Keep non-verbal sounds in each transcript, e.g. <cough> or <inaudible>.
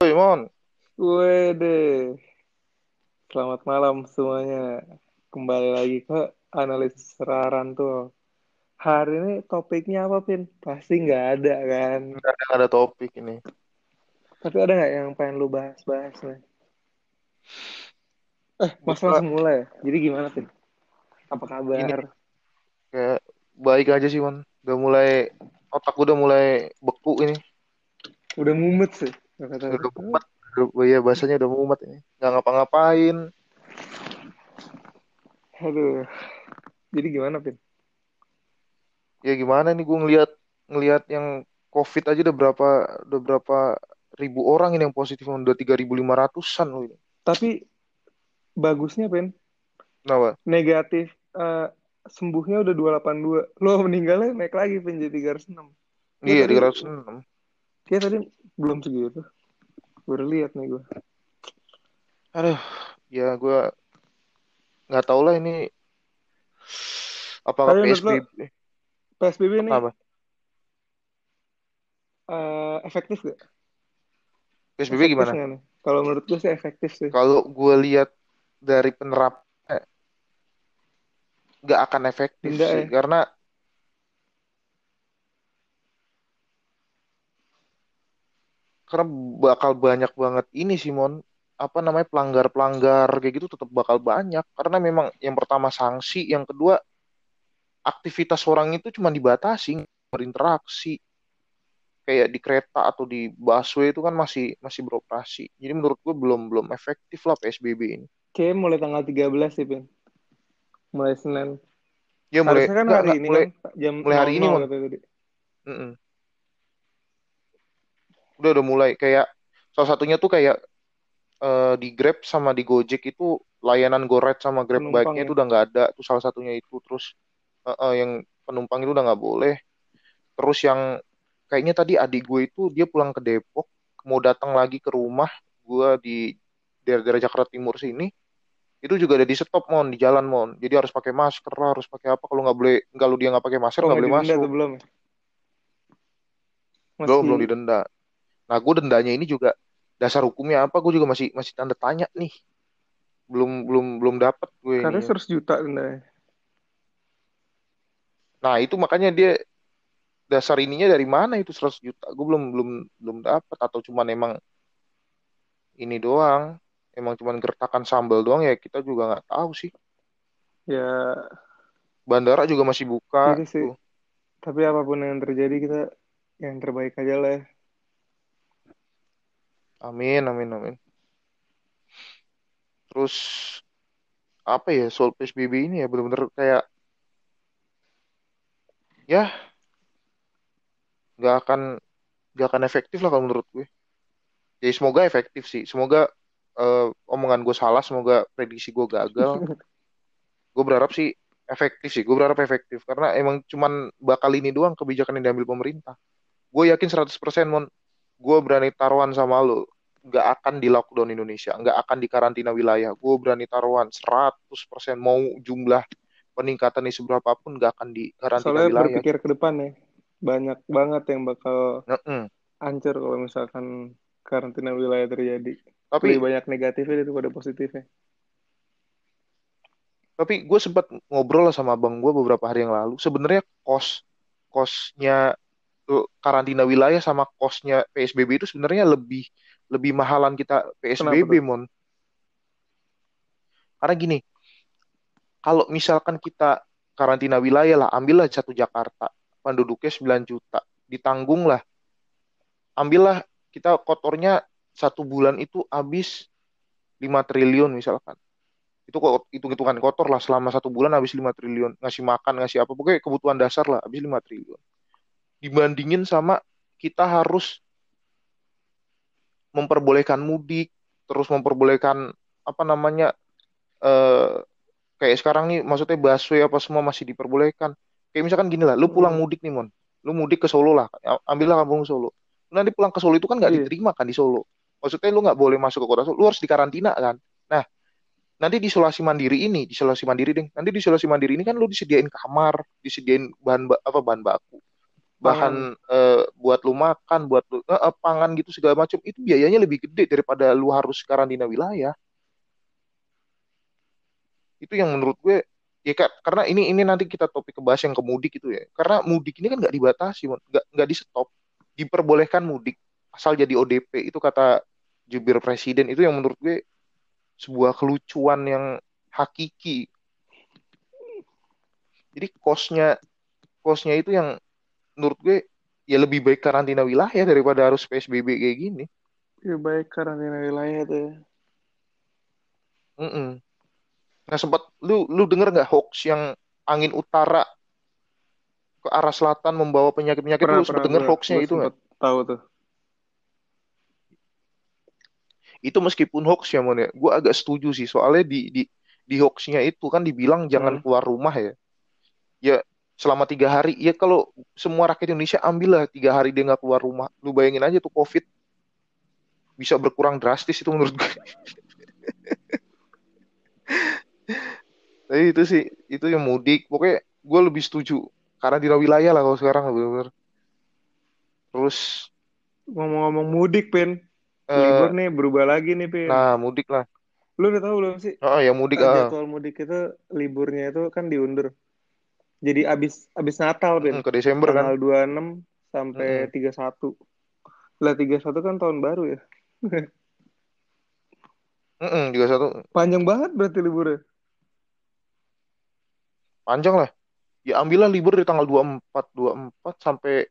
Woi Mon, Wede, selamat malam semuanya. Kembali lagi ke analisis Raran tuh. Hari ini topiknya apa, Pin? Pasti nggak ada kan? nggak ada, ada topik ini. Tapi ada nggak yang pengen lu bahas-bahas nih? Eh, Mas langsung mulai ya? Jadi gimana, Pin? Apa ini kabar? kayak baik aja sih Mon. Udah mulai otak udah mulai beku ini. Udah mumet sih. Udah mumet. Udah, ya bahasanya udah mumet ini. Nggak ngapa-ngapain. Aduh. Jadi gimana, Pin? Ya gimana nih gua ngelihat ngelihat yang COVID aja udah berapa udah berapa ribu orang ini yang positif. Udah 3.500-an loh ini. Tapi bagusnya, Pin, Kenapa? negatif eh, sembuhnya udah 282. Lo meninggalnya naik lagi, Pin, jadi 306. Gue Iya 306. Kayak tadi belum segitu. Baru lihat nih gue. Aduh, ya gua nggak tahu lah ini apakah Tapi menurut lo PSBB PSBB ini apa? eh, efektif gak? PSBB Efektif gimana? Kalau menurut gue sih efektif sih. Kalau gue lihat dari penerap nggak akan efektif Enggak sih ya? karena karena bakal banyak banget ini Simon apa namanya pelanggar-pelanggar kayak gitu tetap bakal banyak karena memang yang pertama sanksi yang kedua aktivitas orang itu cuma dibatasi berinteraksi kayak di kereta atau di busway itu kan masih masih beroperasi jadi menurut gue belum belum efektif lah PSBB ini Kayak mulai tanggal 13 sih, Pin. Mulai Senin. ya mulai Harusnya kan hari nggak ini mulai kan jam mulai hari ini 00 mon katanya tadi. Mm-mm. Udah udah mulai kayak salah satunya tuh kayak eh, di Grab sama di Gojek itu layanan GoRide sama Grab Penumpang bike-nya ya. itu udah nggak ada. Tuh salah satunya itu. Terus eh, eh, yang penumpang itu udah nggak boleh. Terus yang kayaknya tadi adik gue itu dia pulang ke Depok mau datang lagi ke rumah gue di daerah-daerah Jakarta Timur sini itu juga ada di stop mon di jalan mon. Jadi harus pakai masker lah, harus pakai apa. Kalau nggak boleh kalau dia nggak pakai masker Oh, nggak nggak boleh masuk. belum? Belum didenda nah gue dendanya ini juga dasar hukumnya apa? Gue juga masih masih tanda tanya nih. Belum belum belum dapat gue katanya ini 100 juta dendanya. nah itu makanya dia dasar ininya dari mana itu 100 juta? Gue belum belum belum dapat atau cuman emang ini doang? Emang cuman gertakan sambal doang? Ya kita juga nggak tahu sih. Ya, bandara juga masih buka ini sih. tuh. Tapi apa pun yang terjadi kita yang terbaik aja lah ya. Amin amin amin. Terus apa ya soal PSBB ini ya bener-bener kayak ya nggak akan nggak akan efektif lah kalau menurut gue. Jadi semoga efektif sih. Semoga eh, omongan gue salah semoga prediksi gue gagal. <laughs> Gue berharap sih efektif sih. Gue berharap efektif. Karena emang cuman bakal ini doang kebijakan yang diambil pemerintah. Gue yakin 100% mon gue berani taruhan sama lo nggak akan di lockdown Indonesia nggak akan di karantina wilayah gue berani taruhan 100% mau jumlah peningkatan ini seberapa pun nggak akan di karantina Soalnya wilayah berpikir ke depan ya. Banyak banget yang bakal Heeh. hancur kalau misalkan karantina wilayah terjadi. tapi Lebih banyak negatifnya daripada positifnya. tapi gue sempat ngobrol lah sama abang gue beberapa hari yang lalu sebenarnya kos kosnya karantina wilayah sama kosnya PSBB itu sebenarnya lebih lebih mahalan kita PSBB mon? Karena gini kalau misalkan kita karantina wilayah lah ambillah satu Jakarta penduduknya 9 juta ditanggung lah. Ambillah kita kotornya satu bulan itu habis 5 triliun misalkan. Itu kok hitung-hitungan kotor lah selama satu bulan habis 5 triliun. Ngasih makan ngasih apa pokoknya kebutuhan dasar lah habis 5 triliun dibandingin sama kita harus memperbolehkan mudik terus memperbolehkan apa namanya eh kayak sekarang nih maksudnya busway apa semua masih diperbolehkan. Kayak misalkan gini lah lu pulang Hmm, mudik nih mon. Lu mudik ke Solo lah ambillah kampung Solo. Nanti pulang ke Solo itu kan nggak iya. diterima kan di Solo. Maksudnya lu nggak boleh masuk ke kota Solo lu harus dikarantina kan. Nah nanti di isolasi mandiri ini di isolasi mandiri deh. Nanti di isolasi mandiri ini kan lu disediain kamar disediain bahan ba- apa bahan baku bahan eh, buat lu makan, buat lu eh, pangan gitu segala macam itu biayanya lebih gede daripada lu harus karantina wilayah. Itu yang menurut gue ya kak karena ini ini nanti kita topik ke bahas yang ke mudik itu ya. Karena mudik ini kan nggak dibatasi, nggak nggak di stop, diperbolehkan mudik asal jadi ODP itu kata jubir presiden itu yang menurut gue sebuah kelucuan yang hakiki. Jadi kosnya kosnya itu yang menurut gue ya lebih baik karantina wilayah daripada harus PSBB kayak gini. Lebih baik karantina wilayah tuh. ya. Mm-mm. Nah sempat lu lu denger nggak hoax yang angin utara ke arah selatan membawa penyakit-penyakit lu sempat denger hoaxnya itu nggak? tahu tuh. Itu meskipun hoax ya mon ya, gue agak setuju sih soalnya di di di hoaxnya itu kan dibilang jangan Hmm. keluar rumah ya. Ya selama tiga hari ya kalau semua rakyat Indonesia ambillah tiga hari dia nggak keluar rumah, lu bayangin aja tuh COVID bisa berkurang drastis itu menurut gue. <laughs> Tapi itu sih itu yang mudik pokoknya gue lebih setuju karena di wilayah lah kalau sekarang bener-bener. Terus Ngomong-ngomong mudik, Pin. eh, Libur nih berubah lagi nih, Pin. nah mudik lah. Lu udah tahu belum sih? Oh, yang mudik Eh, ah. jadwal mudik itu liburnya itu kan diundur. Jadi abis abis Natal, Pin. Mm, ke Desember kan. Tanggal 26 sampai 31. Lah 31 kan tahun baru ya. <laughs> Mm-mm, juga satu Panjang banget berarti liburnya. panjang lah. Ya ambillah libur dari tanggal 24 24 sampai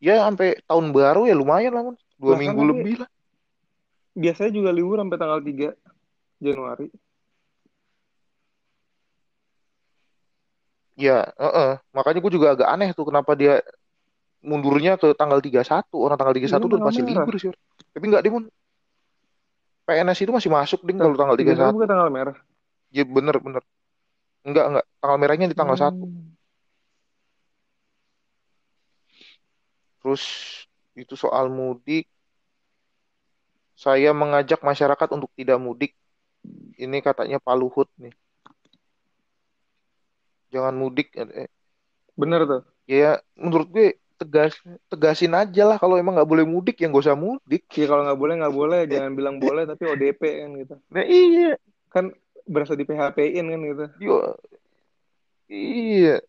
ya sampai tahun baru ya lumayan lah Mon. Dua Bahkan minggu lebih lah. Biasanya juga libur sampai tanggal 3 Januari. Ya, heeh. Makanya gue juga agak aneh tuh kenapa dia mundurnya ke tanggal 31. Orang tanggal 31 Iya, tuh masih merah. libur sih. Tapi enggak deh, Mon. PNS itu masih masuk ding kalau tanggal Tiga satu 31. bukan tanggal merah. Ya bener bener. Enggak enggak. Tanggal merahnya di tanggal 1. Hmm. Terus itu soal mudik. Saya mengajak masyarakat untuk tidak mudik. Ini katanya Pak Luhut nih. Jangan mudik. Bener tuh. Ya menurut gue tegas tegasin aja lah kalau emang nggak boleh mudik ya nggak usah mudik. Ya kalau nggak boleh nggak boleh, jangan bilang boleh tapi ODP kan gitu. Nah iya, Kan berasa di PHP-in kan gitu. Yo, iya.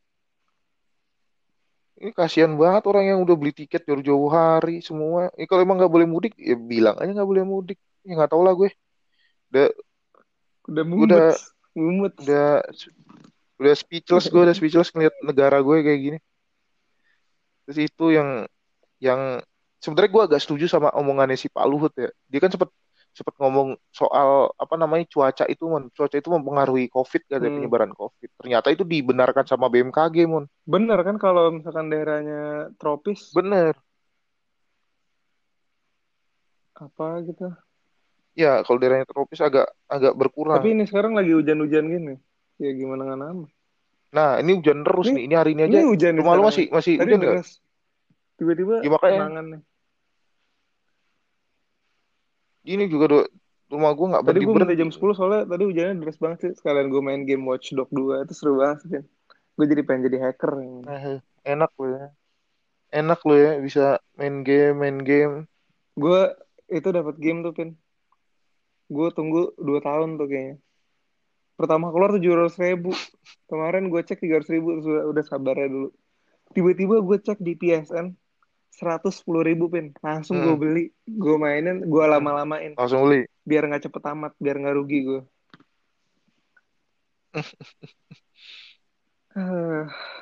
Ini kasihan banget orang yang udah beli tiket jauh-jauh hari semua. Ya, kalau emang nggak boleh mudik, ya bilang aja nggak boleh mudik. Ya nggak tahu lah gue. Udah Udah mumet. udah- udah udah speechless gue udah speechless ngeliat negara gue kayak gini. Terus itu yang yang sebenarnya gue agak setuju sama omongannya si Pak Luhut ya. Dia kan sempet sempet ngomong soal apa namanya cuaca itu mon. Cuaca itu mempengaruhi COVID katanya Hmm. penyebaran COVID. Ternyata itu dibenarkan sama BMKG mon. Bener kan kalau misalkan daerahnya tropis? Bener. Apa gitu. ya kalau daerahnya tropis agak agak berkurang. Tapi ini sekarang lagi hujan-hujan gini. Ya gimana nggak nama. nah ini hujan terus Ini- nih ini hari ini Ini aja hujan nih rumah lu masih masih Tadi hujan nggak. Tiba-tiba Ya, makanya. kenangan nih. ini juga do- rumah gue nggak Tadi berhenti gue minta jam 10 soalnya tadi hujannya deras banget sih. Sekalian gue main game Watch Dog 2 itu seru banget sih. Gue jadi pengen jadi hacker. Eh, enak lo ya enak lo ya bisa main game main game Gue itu dapat game tuh pin. Gue tunggu 2 tahun tuh kayaknya. Pertama keluar tujuh ratus ribu. Kemarin gue cek tiga ribu terus udah, udah sabar ya dulu. Tiba-tiba gue cek di PSN seratus sepuluh ribu pin. Langsung gue Hmm. beli. Gue mainin. Gue lama-lamain. langsung beli Biar nggak cepet tamat. Biar nggak rugi gue. <laughs> <sighs>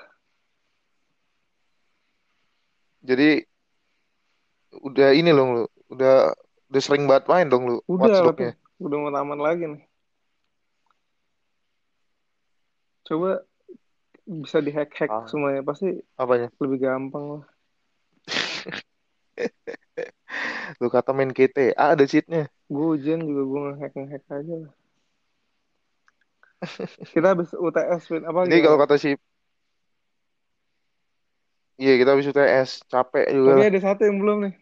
Jadi udah ini loh lu udah udah sering banget main dong lu udah. Udah mau tamat lagi nih. Coba bisa dihack-hack Ah. semuanya. Pasti apanya lebih gampang lah. <laughs> lu kata main GTA ada cheatnya Gue ujian juga gue ngehack ngehack aja lah. Kita habis UTS Vin. apa ini gimana? kalau kata si iya kita habis UTS capek juga Tapi ada satu yang belum nih.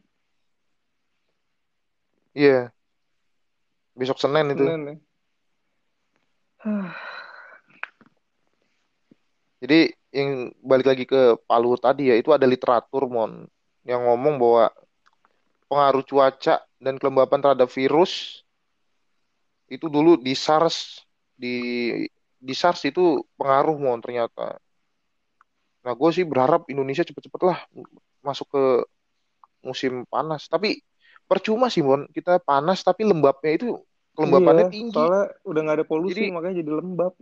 iya besok Senin itu Senin nih. <sighs> jadi yang balik lagi ke Palu tadi ya itu ada literatur mon yang ngomong bahwa pengaruh cuaca dan kelembapan terhadap virus itu dulu di SARS di di SARS itu pengaruh mon ternyata. Nah gue sih berharap Indonesia cepet-cepet lah masuk ke musim panas. Tapi percuma sih mon kita panas tapi lembabnya itu kelembapannya Iya, tinggi. soalnya udah nggak ada polusi Jadi makanya jadi lembab.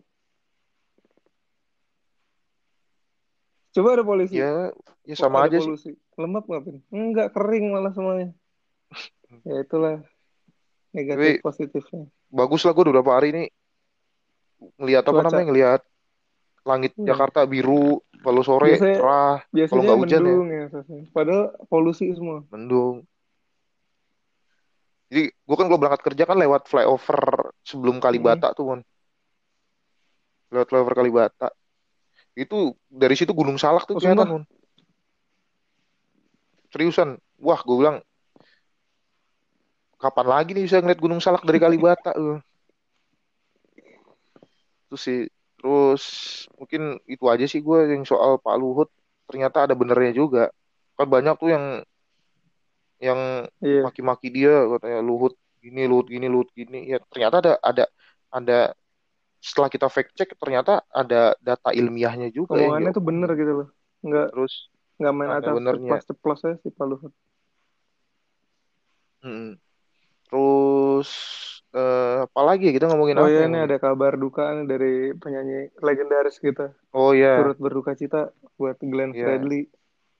Coba ada polisi, ya ya sama aja sih. polusi, lembab nggak Pin? Enggak kering malah semuanya. <laughs> Ya itulah negatif Tapi positifnya. bagus lah gue beberapa hari ini ngelihat apa namanya ngelihat langit iya. Jakarta biru kalau sore Biasanya cerah kalau nggak hujan ya mendung ya, rasanya. Padahal polusi semua. mendung. Jadi gue kan kalau berangkat kerja kan lewat flyover sebelum Hmm. Kalibata tuh mon. Lewat flyover Kalibata. Itu dari situ Gunung Salak tuh Oh kelihatan. Seriusan. Wah gue bilang kapan lagi nih bisa ngeliat Gunung Salak dari Kalibata. Eh. Itu sih. Terus mungkin itu aja sih gue yang soal Pak Luhut. Ternyata ada benernya juga. Kan banyak tuh yang yang iya. maki-maki dia katanya Luhut gini, Luhut gini, Luhut gini. Ya ternyata ada ada ada setelah kita fact check ternyata ada data ilmiahnya juga Omongannya dia tuh bener gitu loh. Nggak Terus nggak main ada atas benernya. ceplas-ceplos aja sih Pak Luhut. Mm-mm. Terus eh, apa lagi ya? kita ngomongin Oh apa iya, ya ini ada kabar duka nih dari penyanyi legendaris kita. Oh ya, Turut berduka cita buat Glenn ya, Fredly.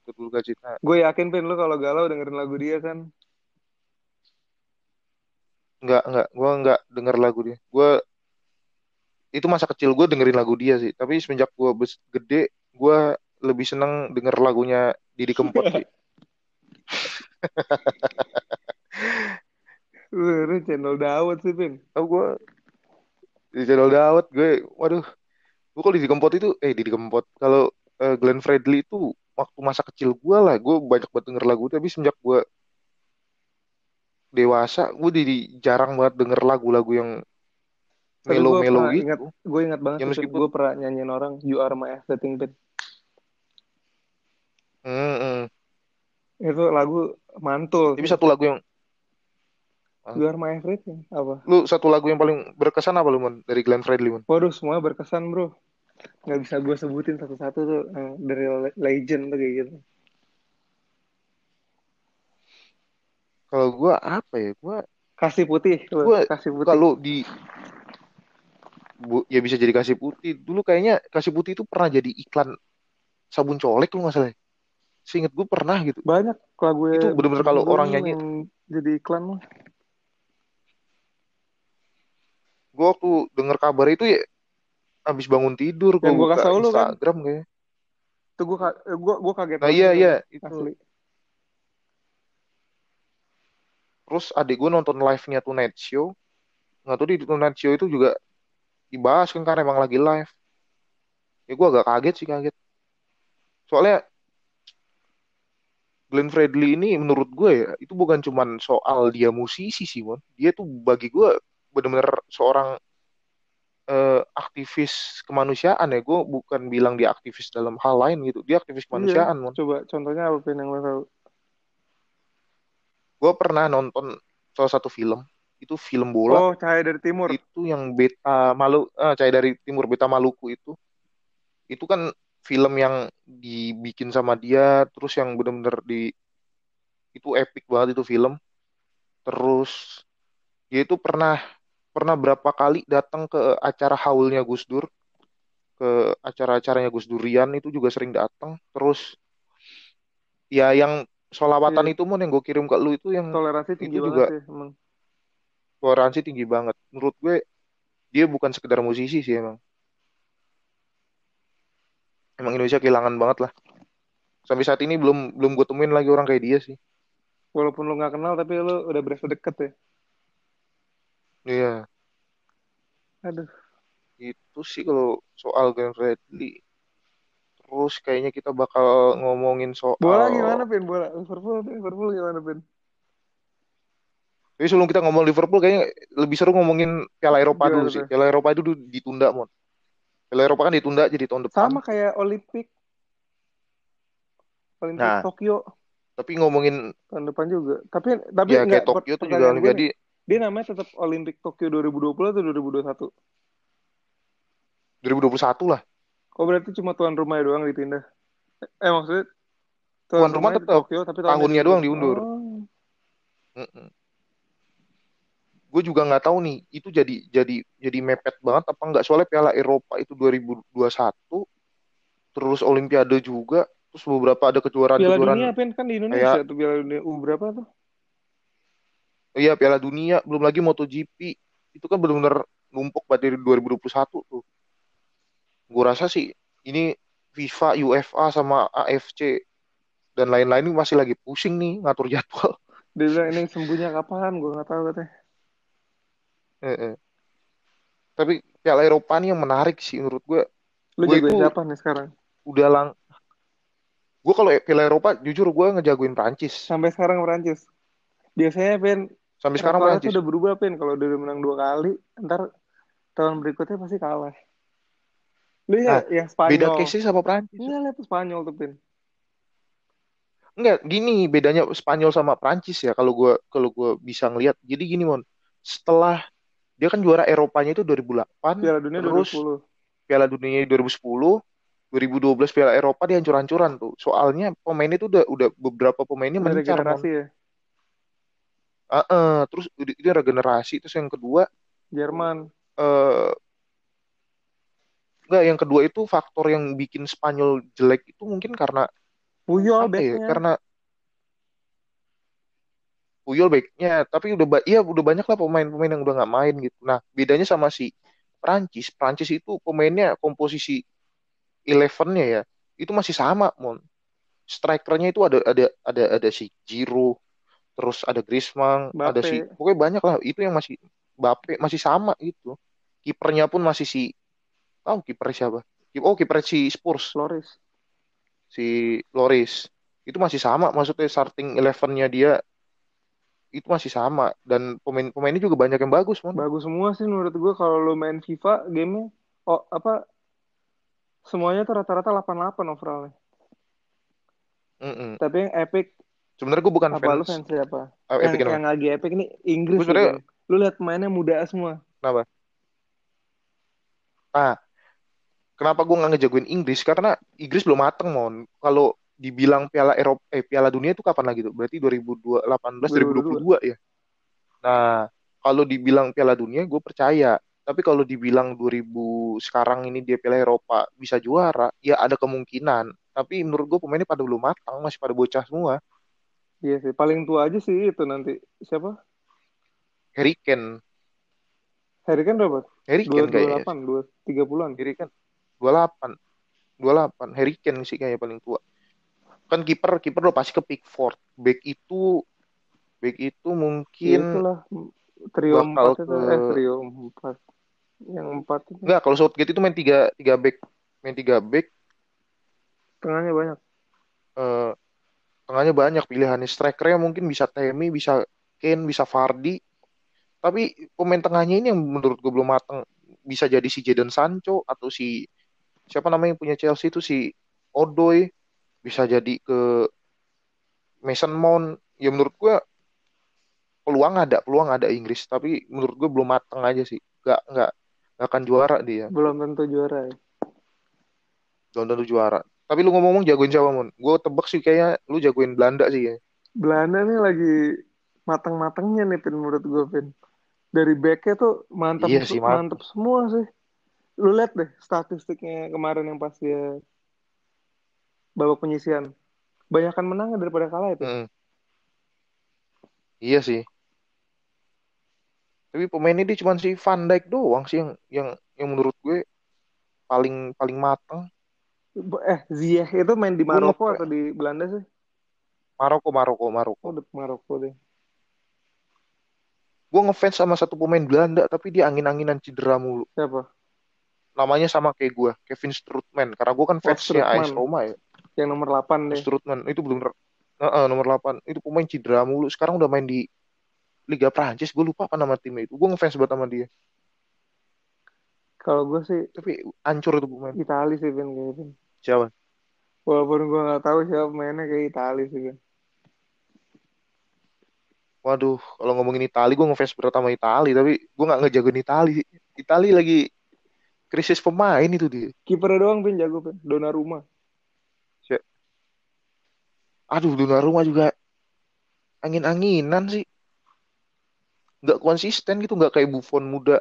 betul cita. Gue yakin Pin lu kalau galau dengerin lagu dia kan. Enggak, enggak, gua enggak denger lagu dia. Gua itu masa kecil gue dengerin lagu dia sih. Tapi semenjak gua bes- gede, gua lebih seneng denger lagunya Didi Kempot sih. <laughs> Ini channel Dawet sih Pin. Tahu gua di channel Dawet gue, waduh, gua kalau Didi Kempot itu, eh Didi Kempot, kalau eh, Glenn Fredly itu waktu masa kecil gua lah, gue banyak banget denger lagu tapi semenjak gua dewasa, gue jadi jarang banget denger lagu-lagu yang gue melo-melo pernah ingat, gitu. gue ingat banget Ya meskipun, Gue pernah nyanyiin orang You Are My Everything Pin. hmm, hmm. Itu lagu mantul Tapi satu lagu yang, You Are My Everything. Apa? lu satu lagu yang paling berkesan apa lu mon dari Glenn Fredly mon? Waduh, semuanya berkesan bro. Nggak bisa gue sebutin satu-satu tuh. eh, dari le- legend tuh kayak gitu. Kalau gua apa ya? Gua, Kasih putih. Gua Kasih putih. kalau di bu, ya bisa jadi kasih putih. Dulu kayaknya kasih putih itu pernah jadi iklan sabun colek lu nggak salah. ya? Seinget gue pernah gitu. Banyak lagu Itu bener-bener kalau orang nyanyi, jadi iklan mah. gue waktu denger kabar itu ya habis bangun tidur gue gue buka kasih lu kan. Instagram kayaknya. Itu gue gue gue kaget Nah iya iya itu. Asli. Terus adik gue nonton live-nya Tonight Show. Nggak tahu di Tonight Show itu juga dibahas kan karena emang lagi live. Ya gue agak kaget sih kaget. Soalnya Glenn Fredly ini menurut gue ya itu bukan cuman soal dia musisi sih mon. Dia tuh bagi gue bener-bener seorang eh, aktivis kemanusiaan ya. Gue bukan bilang dia aktivis dalam hal lain gitu. Dia aktivis Iya. kemanusiaan mon. Coba contohnya apa yang lo tahu? Gue pernah nonton salah satu film. Itu film bola. Oh, Cahaya dari Timur. Itu yang Beta Malu, ah, Cahaya dari Timur Beta Maluku itu. Itu kan film yang dibikin sama dia. Terus yang bener-bener di... Itu epic banget itu film. Terus dia itu pernah pernah berapa kali datang ke acara haulnya Gus Dur. Ke acara-acaranya Gus Durian itu juga sering datang. Terus ya yang solawatan Iya. itu mon yang gue kirim ke lu itu yang Toleransi tinggi itu juga sih emang. Toleransi tinggi banget. Menurut gue dia bukan sekedar musisi sih emang. Emang Indonesia kehilangan banget lah. Sampai saat ini belum belum gue temuin lagi orang kayak dia sih. Walaupun lo nggak kenal tapi lo udah berasa deket ya. Iya, Aduh. itu sih kalau soal Glenn Fredly. Terus kayaknya kita bakal ngomongin Bola soal gimana Pin? Bola Liverpool, Liverpool gimana Pin? Tapi sebelum kita ngomong Liverpool kayaknya lebih seru ngomongin Piala Eropa Gimana dulu sih. Piala Eropa itu dulu ditunda, Mon. Piala Eropa kan ditunda jadi tahun depan. Sama kayak Olimpik. Olimpik Nah. Tokyo Tapi ngomongin tahun depan juga. Tapi tapi ya enggak kayak Tokyo tuh juga gue nih, dia namanya tetap Olimpik Tokyo 2020 atau 2021? 2021 lah. Oh berarti cuma tuan rumah doang dipindah. Eh maksudnya Tuan rumah rumahnya di tetap. Tokyo tapi Tahunnya doang diundur. Oh. Gue juga nggak tahu nih itu jadi jadi jadi mepet banget apa nggak soalnya Piala Eropa itu 2021 terus Olimpiade juga terus beberapa ada kejuaraan Piala kejuaraan dunia Pen kan di Indonesia tuh Piala dunia U berapa tuh? iya Piala Dunia belum lagi MotoGP itu kan benar-benar numpuk pada dari 2021 tuh gue rasa sih ini FIFA UEFA sama AFC dan lain-lain ini masih lagi pusing nih ngatur jadwal Dia bilang ini sembuhnya kapan? Gue nggak tahu katanya. Eh, eh. Tapi Piala Eropa nih yang menarik sih menurut gue. Lu Gue jagoin itu- siapa nih sekarang? Udah lang. Gue kalau Piala Eropa jujur gue ngejagoin Prancis. Sampai sekarang Perancis. Biasanya Pen Sampai sekarang Prancis. udah berubah Pen. Kalau udah menang dua kali, ntar tahun berikutnya pasti kalah. Lu ya yang Spanyol. Beda case sama Prancis. Enggak lihat Spanyol tuh Pen. Enggak, gini bedanya Spanyol sama Prancis ya kalau gue kalau gue bisa ngelihat. Jadi gini mon, setelah dia kan juara Eropanya itu 2008, Piala Dunia terus 2010. Piala Dunia 2010, 2012 Piala Eropa dia hancur-hancuran tuh. Soalnya pemainnya tuh udah udah beberapa pemainnya mencar ya. Ah, eh, terus itu regenerasi terus yang kedua Jerman. eh enggak yang kedua itu faktor yang bikin Spanyol jelek itu mungkin karena Puyol ya? Karena Puyol backnya, tapi udah iya udah banyak lah pemain-pemain yang udah nggak main gitu. Nah bedanya sama si Prancis, Prancis itu pemainnya komposisi elevennya ya itu masih sama mon. Strikernya itu ada ada ada ada si Giroud, terus ada Griezmann, ada Mbappe. si pokoknya banyak lah. Itu yang masih Mbappe masih sama gitu. Kipernya pun masih si tahu kiper siapa? Oh kiper si Spurs Loris. si Loris itu masih sama maksudnya starting elevennya dia itu masih sama dan pemain-pemainnya juga banyak yang bagus mon Bagus semua sih menurut gue kalau lo main FIFA gamenya oh apa semuanya tuh rata-rata 88 overallnya. Mm-mm. Tapi yang epic sebenarnya gue bukan apa lu fans siapa? ah, yang, Epic kenapa? yang lagi epic ini Inggris Ben. Lu lihat mainnya muda semua. kenapa ah kenapa gue nggak ngejagoin Inggris karena Inggris belum mateng mon kalau dibilang Piala Eropa eh Piala Dunia itu kapan lagi tuh? Berarti 2018 2022 ya? Nah kalau dibilang Piala Dunia gue percaya. Tapi kalau dibilang 2000 sekarang ini dia Piala Eropa bisa juara ya ada kemungkinan. Tapi menurut gue pemainnya pada belum matang masih pada bocah semua. Iya sih, paling tua aja sih itu nanti. Siapa? Harry Kane. Harry kan berapa? Harry Kane kayaknya. 28, 2 30-an. Harry Kane. 28 28 Harry Kane sih kayaknya paling tua kan kiper kiper udah pasti ke Pickford. Back itu back itu Ya, mungkin itulah. Trio bakal 4 itu. ke- eh trio 4. Yang 4 itu. Enggak kalau Southgate itu main tiga tiga back. Main tiga back. Tengahnya banyak. eh, tengahnya banyak. Pilihannya strikernya mungkin bisa Temi bisa Kane bisa Vardy. Tapi pemain tengahnya ini yang menurut gue belum matang bisa jadi si Jadon Sancho atau si siapa namanya yang punya Chelsea itu si Odoi bisa jadi ke Mason Mount ya menurut gue peluang ada peluang ada Inggris tapi menurut gue belum matang aja sih nggak nggak nggak akan juara dia Belum tentu juara ya. belum tentu juara tapi lu ngomong-ngomong jagoin siapa mon gue tebak sih kayaknya lu jagoin Belanda sih ya Belanda nih lagi matang-matangnya nih Pin menurut gue Pin. Dari backnya tuh mantap Iya sih, mantap. mantap semua sih. Lu lihat deh statistiknya kemarin yang pas dia babak penyisian. Banyakan menangnya daripada kalah itu. Mm. Iya sih. Tapi pemainnya dia cuma si Van Dijk doang sih yang yang yang menurut gue paling paling matang. Eh, Ziyech itu main di Maroko atau di Belanda sih? Maroko Maroko Maroko. Oh, di Maroko deh. Gue ngefans sama satu pemain Belanda tapi dia angin-anginan cedera mulu. Siapa? Namanya sama kayak gue, Kevin Strootman. Karena gue kan fansnya AS. Roma ya. Yang nomor 8 deh. Strootman itu belum Heeh, nomor 8. Itu pemain cedera mulu. Sekarang udah main di Liga Prancis. Gue lupa apa nama timnya itu. Gue ngefans banget sama dia. Kalau gue sih Tapi hancur itu pemain. Itali sih Vin kayaknya. Siapa? Walaupun gue nggak tahu siapa mainnya kayak Itali sih Vin. Waduh, kalau ngomongin Itali, gue ngefans berat sama Itali, tapi gue nggak ngejagoin Itali. Itali lagi krisis pemain itu dia. Kipernya doang Vin jago Vin. Donnarumma. Aduh, Donnarumma juga angin-anginan sih. Nggak konsisten gitu, nggak kayak Buffon muda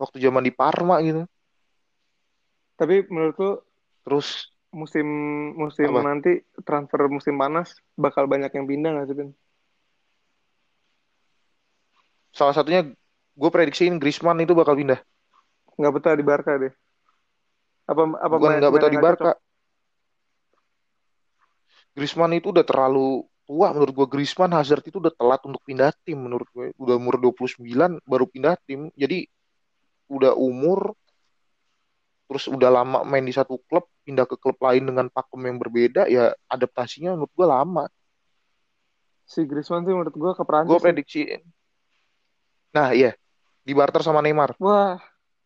waktu zaman di Parma gitu. Tapi menurut lu Terus musim musim Apa? nanti transfer musim panas bakal banyak yang pindah nggak sih Vin? salah satunya gue prediksiin Griezmann itu bakal pindah. Nggak betah di Barca deh. Apa apa Bukan main- nggak betah di Barca. Griezmann itu udah terlalu tua menurut gue. Griezmann Hazard itu udah telat untuk pindah tim menurut gue. Udah umur 29 baru pindah tim. Jadi udah umur terus udah lama main di satu klub pindah ke klub lain dengan pakem yang berbeda ya adaptasinya menurut gue lama. Si Griezmann sih menurut gue ke Prancis. Gue sih. prediksiin. Nah iya di barter sama Neymar. Wah,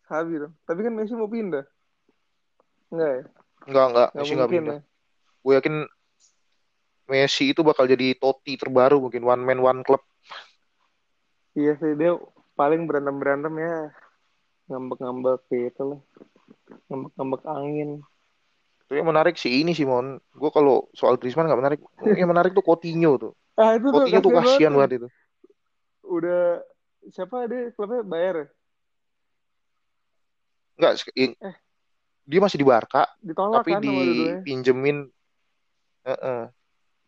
habis. Tapi kan Messi mau pindah. Enggak ya? Enggak enggak Nggak Messi nggak mungkin pindah. ya. Gue yakin Messi itu bakal jadi Totti terbaru mungkin one man one club. Iya sih dia paling berantem berantem ya ngambek-ngambek gitu lah. Ngambek-ngambek angin. Tapi yang menarik sih ini sih Mon. Gue kalau soal Griezmann nggak menarik. Yang menarik tuh Coutinho tuh. <laughs> Ah itu Coutinho tuh kasihan banget itu. Udah siapa dia klubnya bayar ya? Yang- Eh. dia masih di Barca, Ditolak tapi kan sama dua-duanya. dipinjemin. Heeh.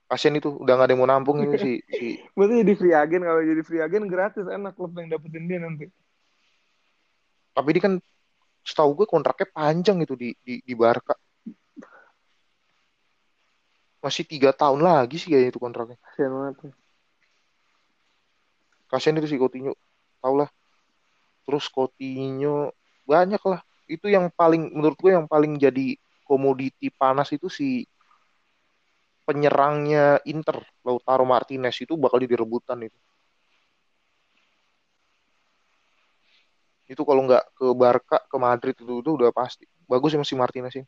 Kasian itu, udah nggak ada yang mau nampung itu si si. <laughs> Berarti jadi free agent kalau jadi free agent gratis enak klub yang dapetin dia nanti. Tapi dia kan setahu gue kontraknya panjang itu di di di Barca. Masih tiga tahun lagi sih kayaknya itu kontraknya. Kasian banget. ya. Kasian itu si Coutinho. Tau lah. Terus Coutinho banyak lah. Itu yang paling menurut gue yang paling jadi komoditi panas itu si penyerangnya Inter, Lautaro Martinez itu bakal jadi rebutan itu. Itu kalau nggak ke Barca, ke Madrid itu, itu udah pasti. Bagus sih masih Martinez sih.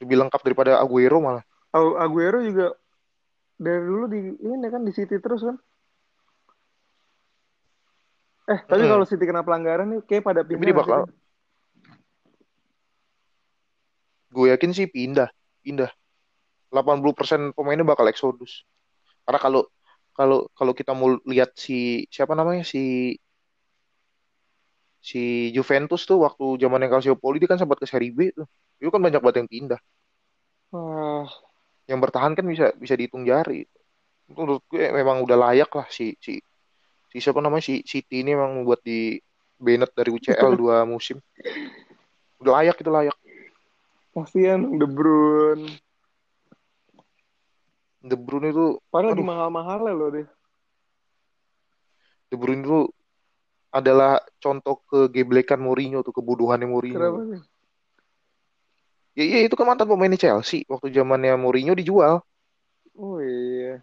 Lebih lengkap daripada Aguero malah. Agu- Aguero juga dari dulu di ini kan di City terus kan. Eh, tapi Mm-mm. kalau City kena pelanggaran nih kayak pada pindah. dia sih, bakal-? Gue yakin sih pindah, pindah. 80% pemainnya bakal eksodus. Karena kalau kalau kalau kita mau lihat si siapa namanya si si Juventus tuh waktu zamannya Calciopoli dia kan sempat ke Serie B tuh. Itu kan banyak banget yang pindah. Wah, Yang bertahan kan bisa bisa dihitung jari. Menurut gue memang udah layak lah si si si siapa namanya si City ini memang membuat di Bennett dari UCL <laughs> dua musim. Udah layak itu layak. kasihan De Bruyne. De Bruyne itu Padahal Aduh. di mahal-mahal loh dia. De Bruyne itu adalah contoh kegeblekan Mourinho tuh kebodohannya Mourinho. Kenapa sih? Ya iya itu kan mantan pemainnya Chelsea waktu zamannya Mourinho dijual, Oh iya.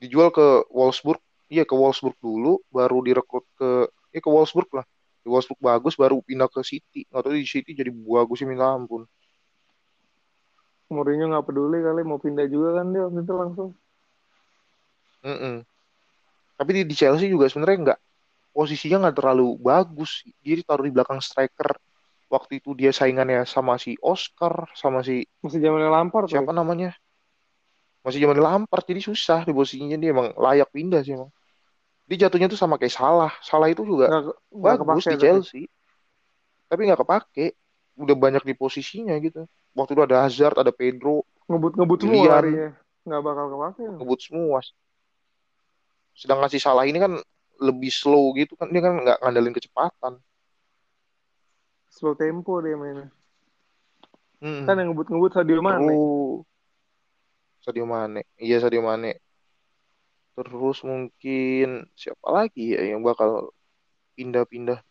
dijual ke Wolfsburg. Iya ke Wolfsburg dulu, baru direkrut ke ya ke Wolfsburg lah. Di Wolfsburg bagus, baru pindah ke City. Nggak tahu di City jadi bagus sih minta ampun. Mourinho nggak peduli kali mau pindah juga kan dia waktu itu langsung. Mm-mm. Tapi di, di Chelsea juga sebenarnya nggak posisinya nggak terlalu bagus. Dia ditaruh di belakang striker. Waktu itu dia saingannya sama si Oscar, sama si Masih zamannya Lampard tuh. siapa namanya? Masih zaman Lampard, jadi susah di posisinya dia emang layak pindah sih emang. Dia jatuhnya tuh sama kayak Salah. Salah itu juga nggak bagus kepake di. Chelsea. Tapi nggak kepake. Udah banyak di posisinya gitu. Waktu itu ada Hazard, ada Pedro, Ngebut-ngebut semua larinya. Nggak bakal kepake. ngebut semua. Sedangkan si Salah ini kan lebih slow gitu kan. Dia kan nggak ngandelin kecepatan. Slow tempo dia mainnya. Hmm. Kan yang ngebut-ngebut Sadio Mane. Terus Sadio Mane. Iya Sadio Mane. Terus mungkin siapa lagi ya yang bakal pindah-pindah?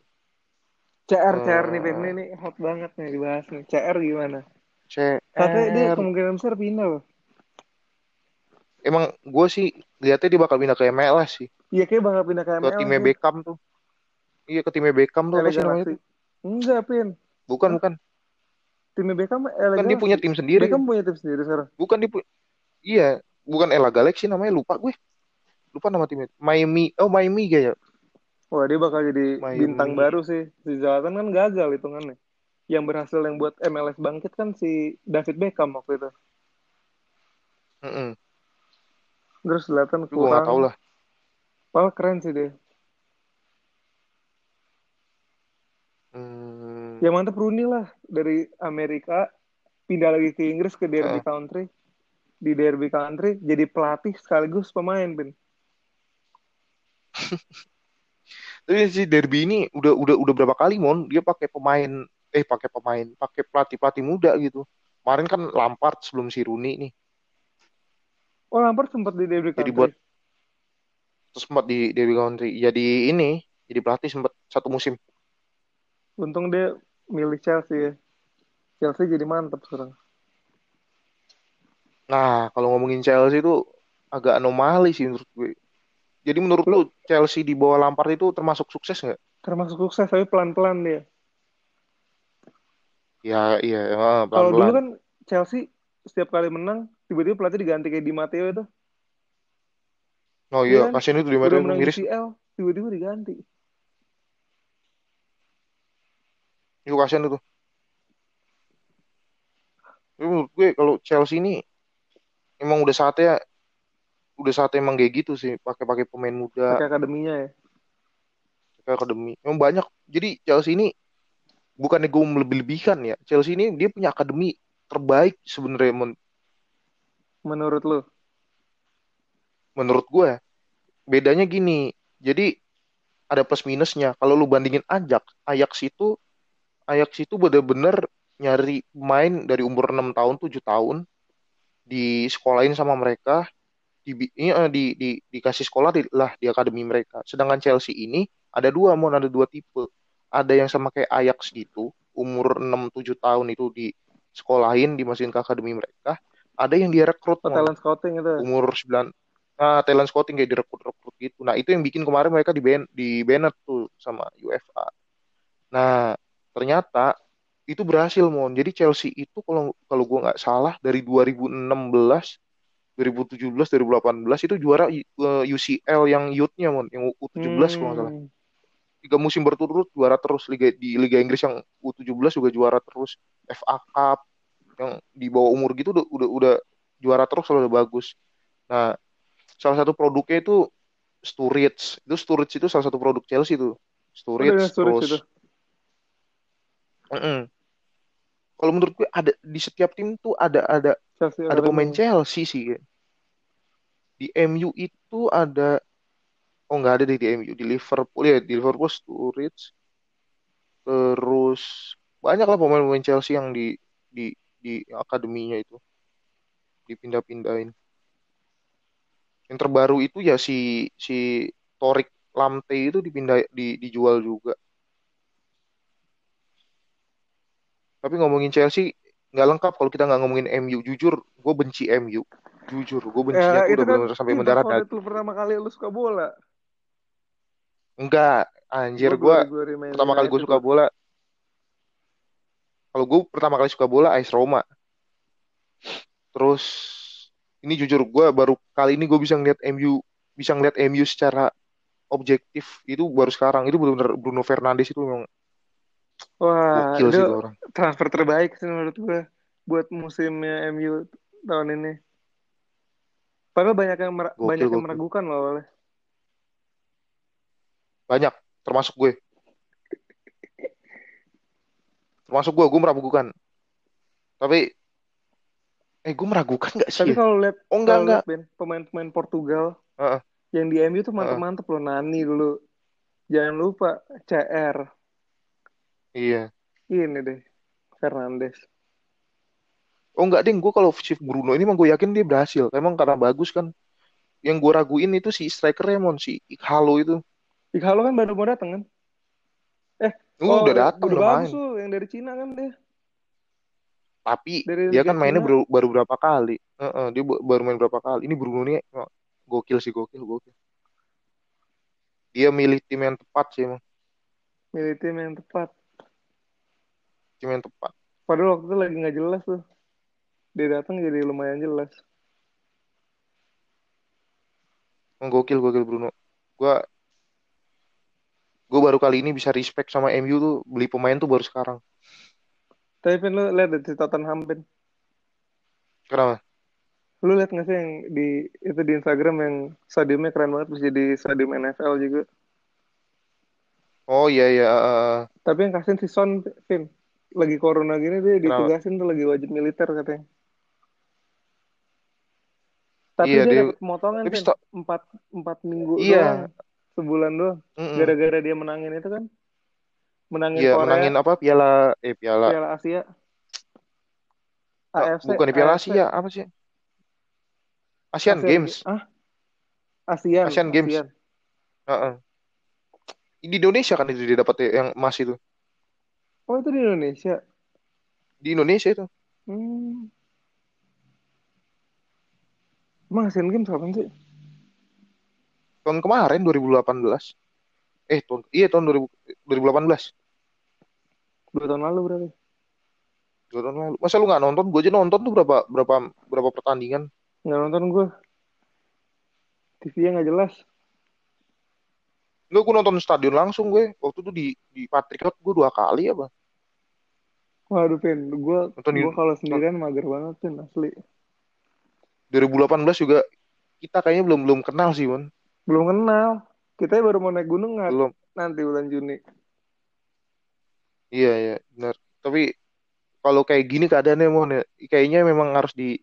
CR, CR nih, Eh. Vin. Ini, hot banget nih dibahas nih. CR gimana? CR. Katanya dia kemungkinan besar pindah loh. Emang gue sih lihatnya dia bakal pindah ke MLS sih. Iya kayak bakal pindah ke Ke MLS. timnya sih. Beckham tuh. Iya ke timnya Beckham tuh apa sih namanya? Enggak, Pin. Bukan bukan. Timnya Beckham LA Kan dia punya tim sendiri. Beckham punya tim sendiri sekarang. Bukan dia pu- Iya, bukan Ella Galaxy namanya lupa gue. Lupa nama timnya. Miami. Oh Miami kayak. Wah, dia bakal jadi Miami. bintang baru sih. Si Zlatan kan gagal hitungannya. Yang berhasil yang buat MLS bangkit kan si David Beckham waktu itu. Mm-mm. Terus Zlatan Tapi gue tahu kurang. lah. Keren sih dia. Hmm, Ya mantep Rooney lah. Dari Amerika pindah lagi ke Inggris ke Derby Heeh. Country. Di Derby Country jadi pelatih sekaligus pemain, Pin. <laughs> Tapi si Derby ini udah udah udah berapa kali mon dia pakai pemain eh pakai pemain pakai pelatih pelatih muda gitu. Kemarin kan Lampard sebelum si Rooney nih. Oh, Lampard sempat di Derby Jadi Country. buat terus sempat di Derby County jadi ini jadi pelatih sempat satu musim. Untung dia milih Chelsea ya. Chelsea jadi mantep sekarang. Nah kalau ngomongin Chelsea itu agak anomali sih menurut gue. Jadi menurut lu Chelsea di bawah Lampard itu termasuk sukses nggak? Termasuk sukses, tapi pelan-pelan dia. Ya iya eh, Kalau dulu pelan-pelan. kan Chelsea setiap kali menang, tiba-tiba pelatih diganti kayak Di Matteo itu. Oh Iya iya kan? kasihan itu di miris. UCL, tiba-tiba diganti. Itu kasihan itu. Tapi menurut gue kalau Chelsea ini emang udah saatnya udah saatnya emang kayak gitu sih pakai-pakai pemain muda. Pakai akademinya ya. pakai akademi. Emang banyak. Jadi Chelsea ini bukannya gue melebih-lebihkan ya. Chelsea ini dia punya akademi terbaik sebenarnya men- Menurut lu? menurut gue bedanya gini. Jadi ada plus minusnya. Kalau lu bandingin Ajax Ajax itu Ajax itu bener-bener nyari pemain dari umur 6 tahun 7 tahun di sekolahin sama mereka di, ini, eh, di, di dikasih sekolah di, lah di akademi mereka sedangkan Chelsea ini ada dua mon ada dua tipe ada yang sama kayak Ajax gitu umur 6-7 tahun itu di sekolahin dimasukin ke akademi mereka ada yang dia rekrut Oh, talent scouting itu. umur 9 nah talent scouting kayak direkrut-rekrut gitu. Nah, itu yang bikin kemarin mereka di ban di banned tuh sama UEFA. Nah, ternyata itu berhasil mon. Jadi Chelsea itu kalau kalau gua nggak salah dari 2016 2017 2018 itu juara uh, UCL yang youth-nya mon, yang U17 kalau nggak salah. Hmm. Tiga musim berturut-turut juara terus liga di Liga Inggris yang U17 juga juara terus. FA Cup yang di bawah umur gitu udah udah, udah juara terus kalau udah bagus. Nah, salah satu produknya itu Sturridge. Itu Sturridge itu salah satu produk Chelsea tuh. Sturridge, Udah, Sturridge terus itu. Mm-mm. Kalau menurut gue ada di setiap tim tuh ada ada Chelsea ada pemain. Chelsea sih. Di MU itu ada oh nggak ada deh di MU di Liverpool ya di Liverpool Sturridge terus banyak lah pemain-pemain Chelsea yang di di di akademinya itu dipindah-pindahin. Yang terbaru itu ya si si Torik Lamte itu dipindah di dijual juga. Tapi ngomongin Chelsea nggak lengkap kalau kita nggak ngomongin MU. Jujur, gue benci MU. Jujur, gue bencinya Ya, itu udah kan benar sampai mendarat favorit lu pertama kali lu suka bola. Enggak, anjir Gua gue pertama kali gue suka bola. Kalau gue pertama kali suka bola AS Roma. Terus ini jujur gue baru kali ini gue bisa ngeliat MU bisa ngeliat MU secara objektif itu baru sekarang itu benar-benar Bruno Fernandes itu memang Wah, gokil itu orang. transfer terbaik sih menurut gue buat musimnya MU tahun ini. Padahal banyak yang mer- Gokil, banyak yang gokil. meragukan loh oleh. Banyak, termasuk gue. Termasuk gue, gue meragukan. Tapi, eh gue meragukan gak sih Tapi ya? kalau lihat Oh enggak, enggak. lihat Ben, pemain-pemain Portugal Heeh. yang di MU tuh mantep-mantep loh Nani dulu. Jangan lupa CR. Iya. Ini deh Fernandes. Oh enggak deh, gue kalau shift Bruno ini emang gue yakin dia berhasil. Emang karena bagus kan. Yang gue raguin itu si strikernya, Mon. Si Ighalo itu. Ighalo kan baru mau datang kan? Eh, Uh, udah datang, udah udah bagus main. tuh yang dari Cina kan dia. Tapi Dari dia kan mainnya baru, baru berapa kali. Dia ba- baru main berapa kali. Ini Bruno ini emang gokil sih, gokil, gokil. Dia milih tim yang tepat sih emang. milih tim yang tepat tim yang tepat padahal waktu itu lagi nggak jelas tuh dia datang jadi lumayan jelas Gokil, gokil Bruno. Gua gue baru kali ini bisa respect sama MU tuh beli pemain tuh baru sekarang. tapi Pin lu lihat deh di Tottenham Pin Kenapa? lu lihat nggak sih yang di itu di Instagram yang stadiumnya keren banget bisa jadi stadium NFL juga Oh iya iya. uh, tapi yang kasihin si Son Pin lagi corona gini dia ditugasin tuh lagi wajib militer katanya tapi Iya, dia, dia- Pin sto- empat empat minggu Iya. doang sebulan doang mm-mm. gara-gara dia menangin itu kan menangin Iya Korea menangin apa piala eh piala Piala Asia AFC bukan di piala AFC. Asia apa sih? Asian Asia- Games. ah ASEAN Asian Games. Heeh. Di Indonesia kan itu dia dapat yang emas itu. Oh itu di Indonesia Di Indonesia itu. hmm. emang Asian Games kapan sih Tahun kemarin 2018. Eh tahun iya tahun 2000, 2018. dua tahun lalu berarti Dua tahun lalu. Masa lu nggak nonton? Gue aja nonton tuh berapa berapa berapa pertandingan. nggak nonton gue TV-nya nggak jelas Enggak, gue nonton stadion langsung gue. Waktu itu di di Patriot gue dua kali apa. Waduh Pin gue gue kalau sendirian mager banget Pin asli 2018 juga kita kayaknya belum belum kenal sih, Mon. belum kenal kita baru mau naik gunung nggak Belum. nanti bulan Juni Iya, iya, benar. Tapi kalau kayak gini keadaannya, Mon, ya, kayaknya memang harus di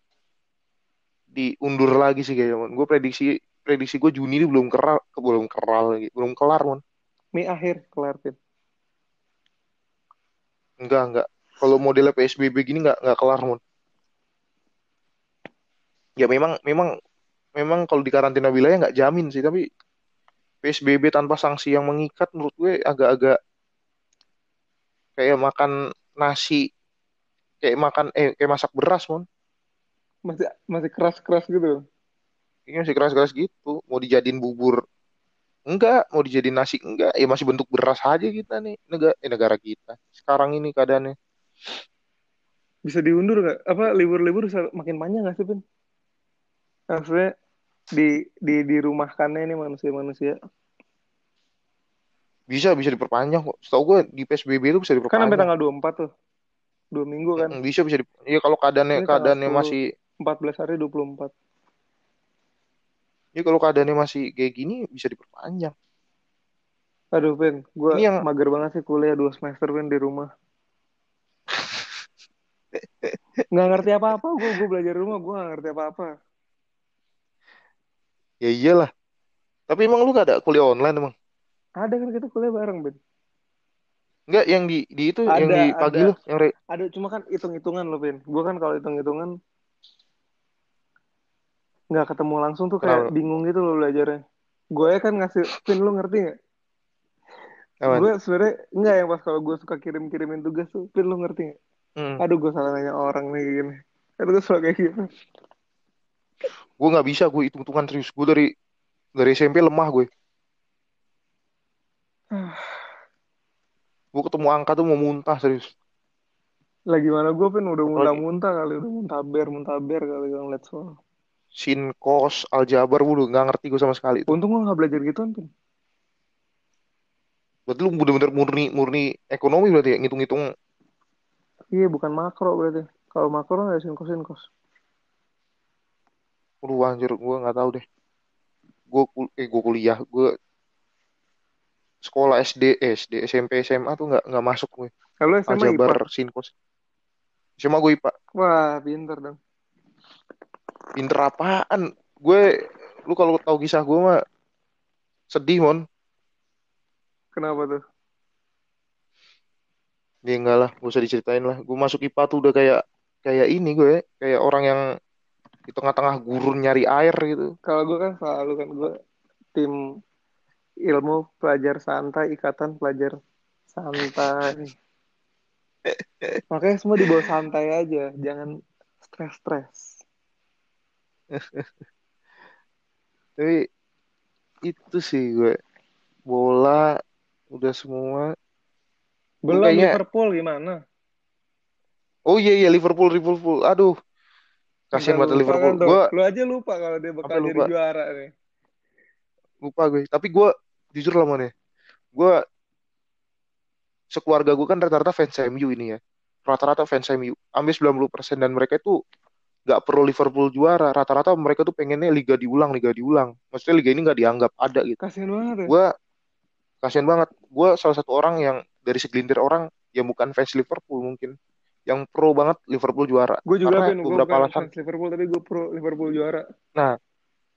diundur lagi sih kayaknya, Mon. Gue prediksi prediksi gue Juni ini belum keral, ke- belum keral lagi, belum kelar, Mon. Mei akhir kelar Pin Enggak, enggak. Kalau modelnya PSBB gini enggak enggak kelar, Mon. Ya memang memang memang kalau di karantina wilayah nggak jamin sih, tapi PSBB tanpa sanksi yang mengikat menurut gue agak-agak kayak makan nasi kayak makan eh kayak masak beras, Mon. masih masih keras keras gitu Ini masih keras-keras gitu. Mau dijadiin bubur enggak, mau dijadiin nasi enggak, ya masih bentuk beras aja kita nih negara eh, negara kita. Sekarang ini keadaannya. Bisa diundur nggak? Apa libur-libur bisa makin panjang nggak sih Pin? Maksudnya di di dirumahkannya ini manusia-manusia. Bisa bisa diperpanjang kok. Setahu gue di PSBB itu bisa kan sampai diperpanjang. tanggal 24 tuh. Dua minggu kan. Mm, bisa bisa di, ya kalau keadaannya Ini keadaannya tanggal masih 14 hari 24 ya kalau keadaannya masih kayak gini bisa diperpanjang. aduh Pin gue Ini yang- mager banget sih kuliah dua semester Pin di rumah nggak ngerti apa-apa gue gue belajar rumah gue nggak ngerti apa-apa Ya iyalah. Tapi emang lu gak ada kuliah online emang? ada kan kita kuliah bareng Ben Enggak yang di di itu yang Ada, di pagi ada. lu yang re- ada cuma kan hitung-hitungan loh Pin gue kan kalau hitung-hitungan nggak ketemu langsung tuh kayak Kenapa? bingung gitu loh belajarnya gue kan ngasih Pin lu ngerti nggak gue sebenarnya enggak yang pas kalau gue suka kirim kirimin tugas tuh Pin lu ngerti nggak Hmm. aduh gue salah nanya orang nih gini aduh gue suka kayak gitu Gue nggak bisa gue hitung-hitungan serius. Gue dari dari SMP lemah gue. Gue ketemu angka tuh mau muntah serius. lagi mana gue Pin udah muntah-muntah kali udah muntaber muntaber kali gue ngeliat soal Sin, kos, aljabar, gue udah nggak ngerti gue sama sekali. Tuh. untung gue nggak belajar gituan Pin Berarti lu bener-bener murni murni ekonomi berarti ya ngitung-ngitung. Iya bukan makro berarti kalau makro nggak sinkos sinkos Aduh anjir, gue nggak tahu deh. Gue kul eh gue kuliah, gue sekolah SD, eh, SD, SMP, SMA tuh nggak nggak masuk gue. kalau SMA IPA Aljabar, sin, kos. SMA gue IPA. wah pinter dong Pinter apaan? Gue, lu kalau tahu kisah gue mah sedih mon. kenapa tuh Ya enggak lah, gak usah diceritain lah. Gue masuk IPA tuh udah kayak kayak ini gue, kayak orang yang di tengah-tengah gurun nyari air gitu. kalau gue kan selalu kan gue tim ilmu pelajar santai ikatan pelajar santai makanya semua dibawa santai aja jangan stres-stres Tapi itu sih gue bola udah semua Belum kayaknya- Liverpool gimana? Oh iya iya Liverpool Liverpool. Aduh. Kasihan banget Liverpool. kan. Gue Lu aja lupa kalau dia bakal jadi lupa. juara nih. lupa gue. Tapi gue jujur lah mon ya. Gue sekeluarga gue kan rata-rata fans MU ini ya. Rata-rata fans MU. Hampir 90% dan mereka itu nggak perlu Liverpool juara. Rata-rata mereka tuh pengennya liga diulang, liga diulang. Maksudnya liga ini nggak dianggap ada gitu. Kasian banget ya. Gue kasihan banget. Gue salah satu orang yang dari segelintir orang yang bukan fans Liverpool mungkin. Yang pro banget Liverpool juara. Gue juga Karena Ben, gue beberapa bukan alasan. fans Liverpool tapi gue pro Liverpool juara.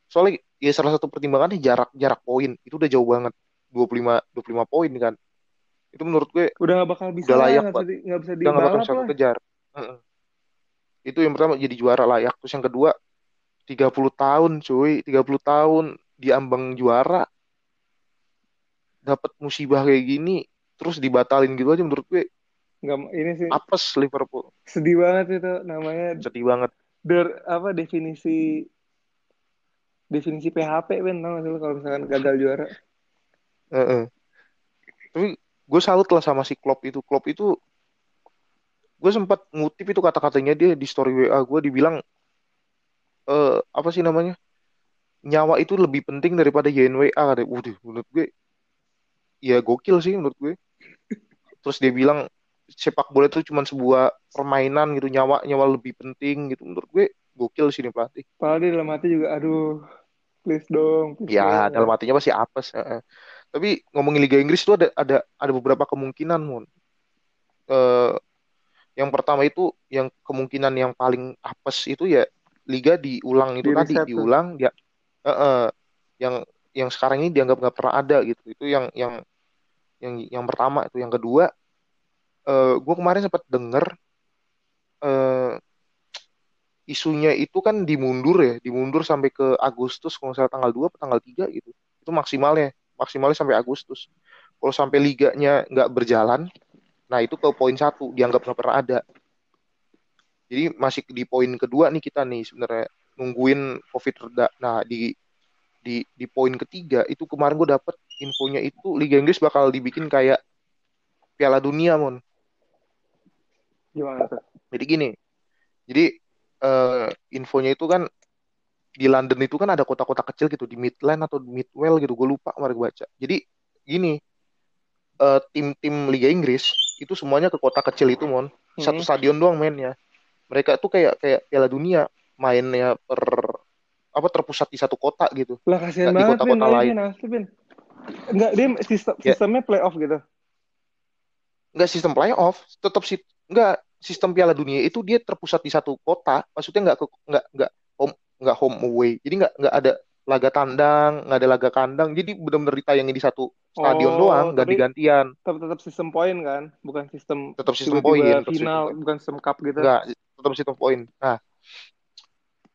Soalnya ya salah satu pertimbangannya jarak jarak poin. Itu udah jauh banget. 25 25 poin kan. Itu menurut gue Udah gak bakal bisa Udah layak, nggak bisa, nggak bisa udah nggak bakal bisa kejar. Itu yang pertama jadi juara layak. Terus yang kedua 30 tahun cuy, 30 tahun diambang juara. Dapat musibah kayak gini terus dibatalin gitu aja menurut gue Nggak, ini sih apes Liverpool. sedih banget itu namanya Sedih banget. der apa definisi definisi PHP Ben tau gak sih kalau misalkan gagal juara Heeh. Tapi gue salut lah sama si Klopp itu. Klopp itu gue sempat ngutip itu kata-katanya dia di story WA gue dibilang eh apa sih namanya? Nyawa itu lebih penting daripada YNWA kata. Waduh, menurut gue ya gokil sih menurut gue. Terus dia bilang sepak bola itu cuma sebuah permainan gitu, nyawa nyawa lebih penting gitu. Menurut gue gokil sih nih pelatih. padahal dia dalam hati juga aduh please dong please Ya, dong. dalam hatinya pasti apes. heeh. Tapi ngomongin Liga Inggris itu ada ada ada beberapa kemungkinan, Mon. Eh, yang pertama itu yang kemungkinan yang paling apes itu ya Liga diulang itu Di tadi reset diulang dia heeh, yang yang sekarang ini dianggap nggak pernah ada gitu. Itu yang yang yang yang pertama itu. Yang kedua, eh gue kemarin sempat denger eh isunya itu kan dimundur ya, dimundur sampai ke Agustus kalau salah tanggal 2 atau tanggal 3 gitu. Itu maksimalnya, maksimalnya sampai Agustus. Kalau sampai liganya nggak berjalan, nah itu ke poin satu dianggap nggak pernah ada. Jadi masih di poin kedua nih kita nih sebenarnya nungguin COVID reda. Nah di di di poin ketiga itu kemarin gue dapet infonya itu Liga Inggris bakal dibikin kayak Piala Dunia mon. gimana tuh Jadi gini, jadi eh, infonya itu kan di London itu kan ada kota-kota kecil gitu di Midland atau Midwell gitu, gue lupa kemarin gue baca. Jadi gini, eh, tim-tim Liga Inggris itu semuanya ke kota kecil itu mon, satu Hmm. stadion doang mainnya. Mereka tuh kayak kayak Piala Dunia mainnya per apa terpusat di satu kota gitu. lah kasihan di banget Ben kota-kota lain. Ben enggak dia sistem Ya. sistemnya playoff gitu Nggak sistem playoff, tetap sih nggak sistem Piala Dunia itu dia terpusat di satu kota, maksudnya nggak ke nggak nggak home nggak home away, jadi nggak nggak ada laga tandang, nggak ada laga kandang, jadi benar-benar ditayangin di satu stadion Oh, doang, tapi- ganti-gantian, tetap tetap sistem poin kan bukan sistem tetap sistem poin, sistem final poin. bukan sistem cup gitu Nggak, tetap sistem poin. Nah,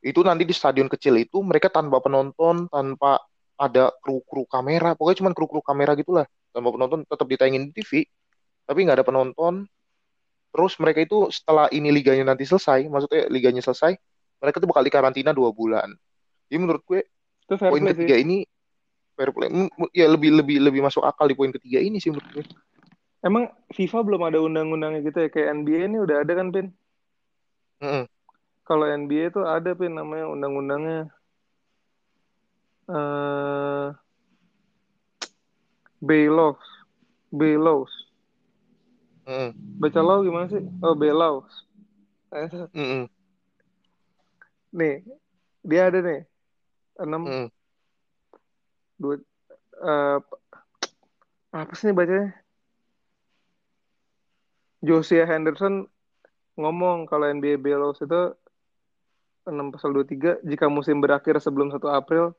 itu nanti di stadion kecil itu mereka tanpa penonton, tanpa ada kru-kru kamera, pokoknya cuma kru-kru kamera gitulah, tanpa penonton, tetap ditayangin di TV, tapi nggak ada penonton. Terus mereka itu setelah ini liganya nanti selesai, maksudnya liganya selesai, mereka tuh bakal dikarantina dua bulan. Jadi menurut gue itu fair poin play sih ketiga ini fair play, ya lebih lebih lebih masuk akal di poin ketiga ini sih menurut gue. emang FIFA belum ada undang-undangnya gitu ya kayak NBA ini udah ada kan Pin Mm-mm. kalau NBA tuh ada Pin namanya undang-undangnya eh Baylaws Baylaws Mm-mm. baca law gimana sih? Oh Baylaws Eh, Mm-mm. nih dia ada nih. Enam. Mm-mm. dua eh, apa sih nih bacanya? Josiah Henderson ngomong kalau NBA Belos itu 6 pasal 23 jika musim berakhir sebelum 1 April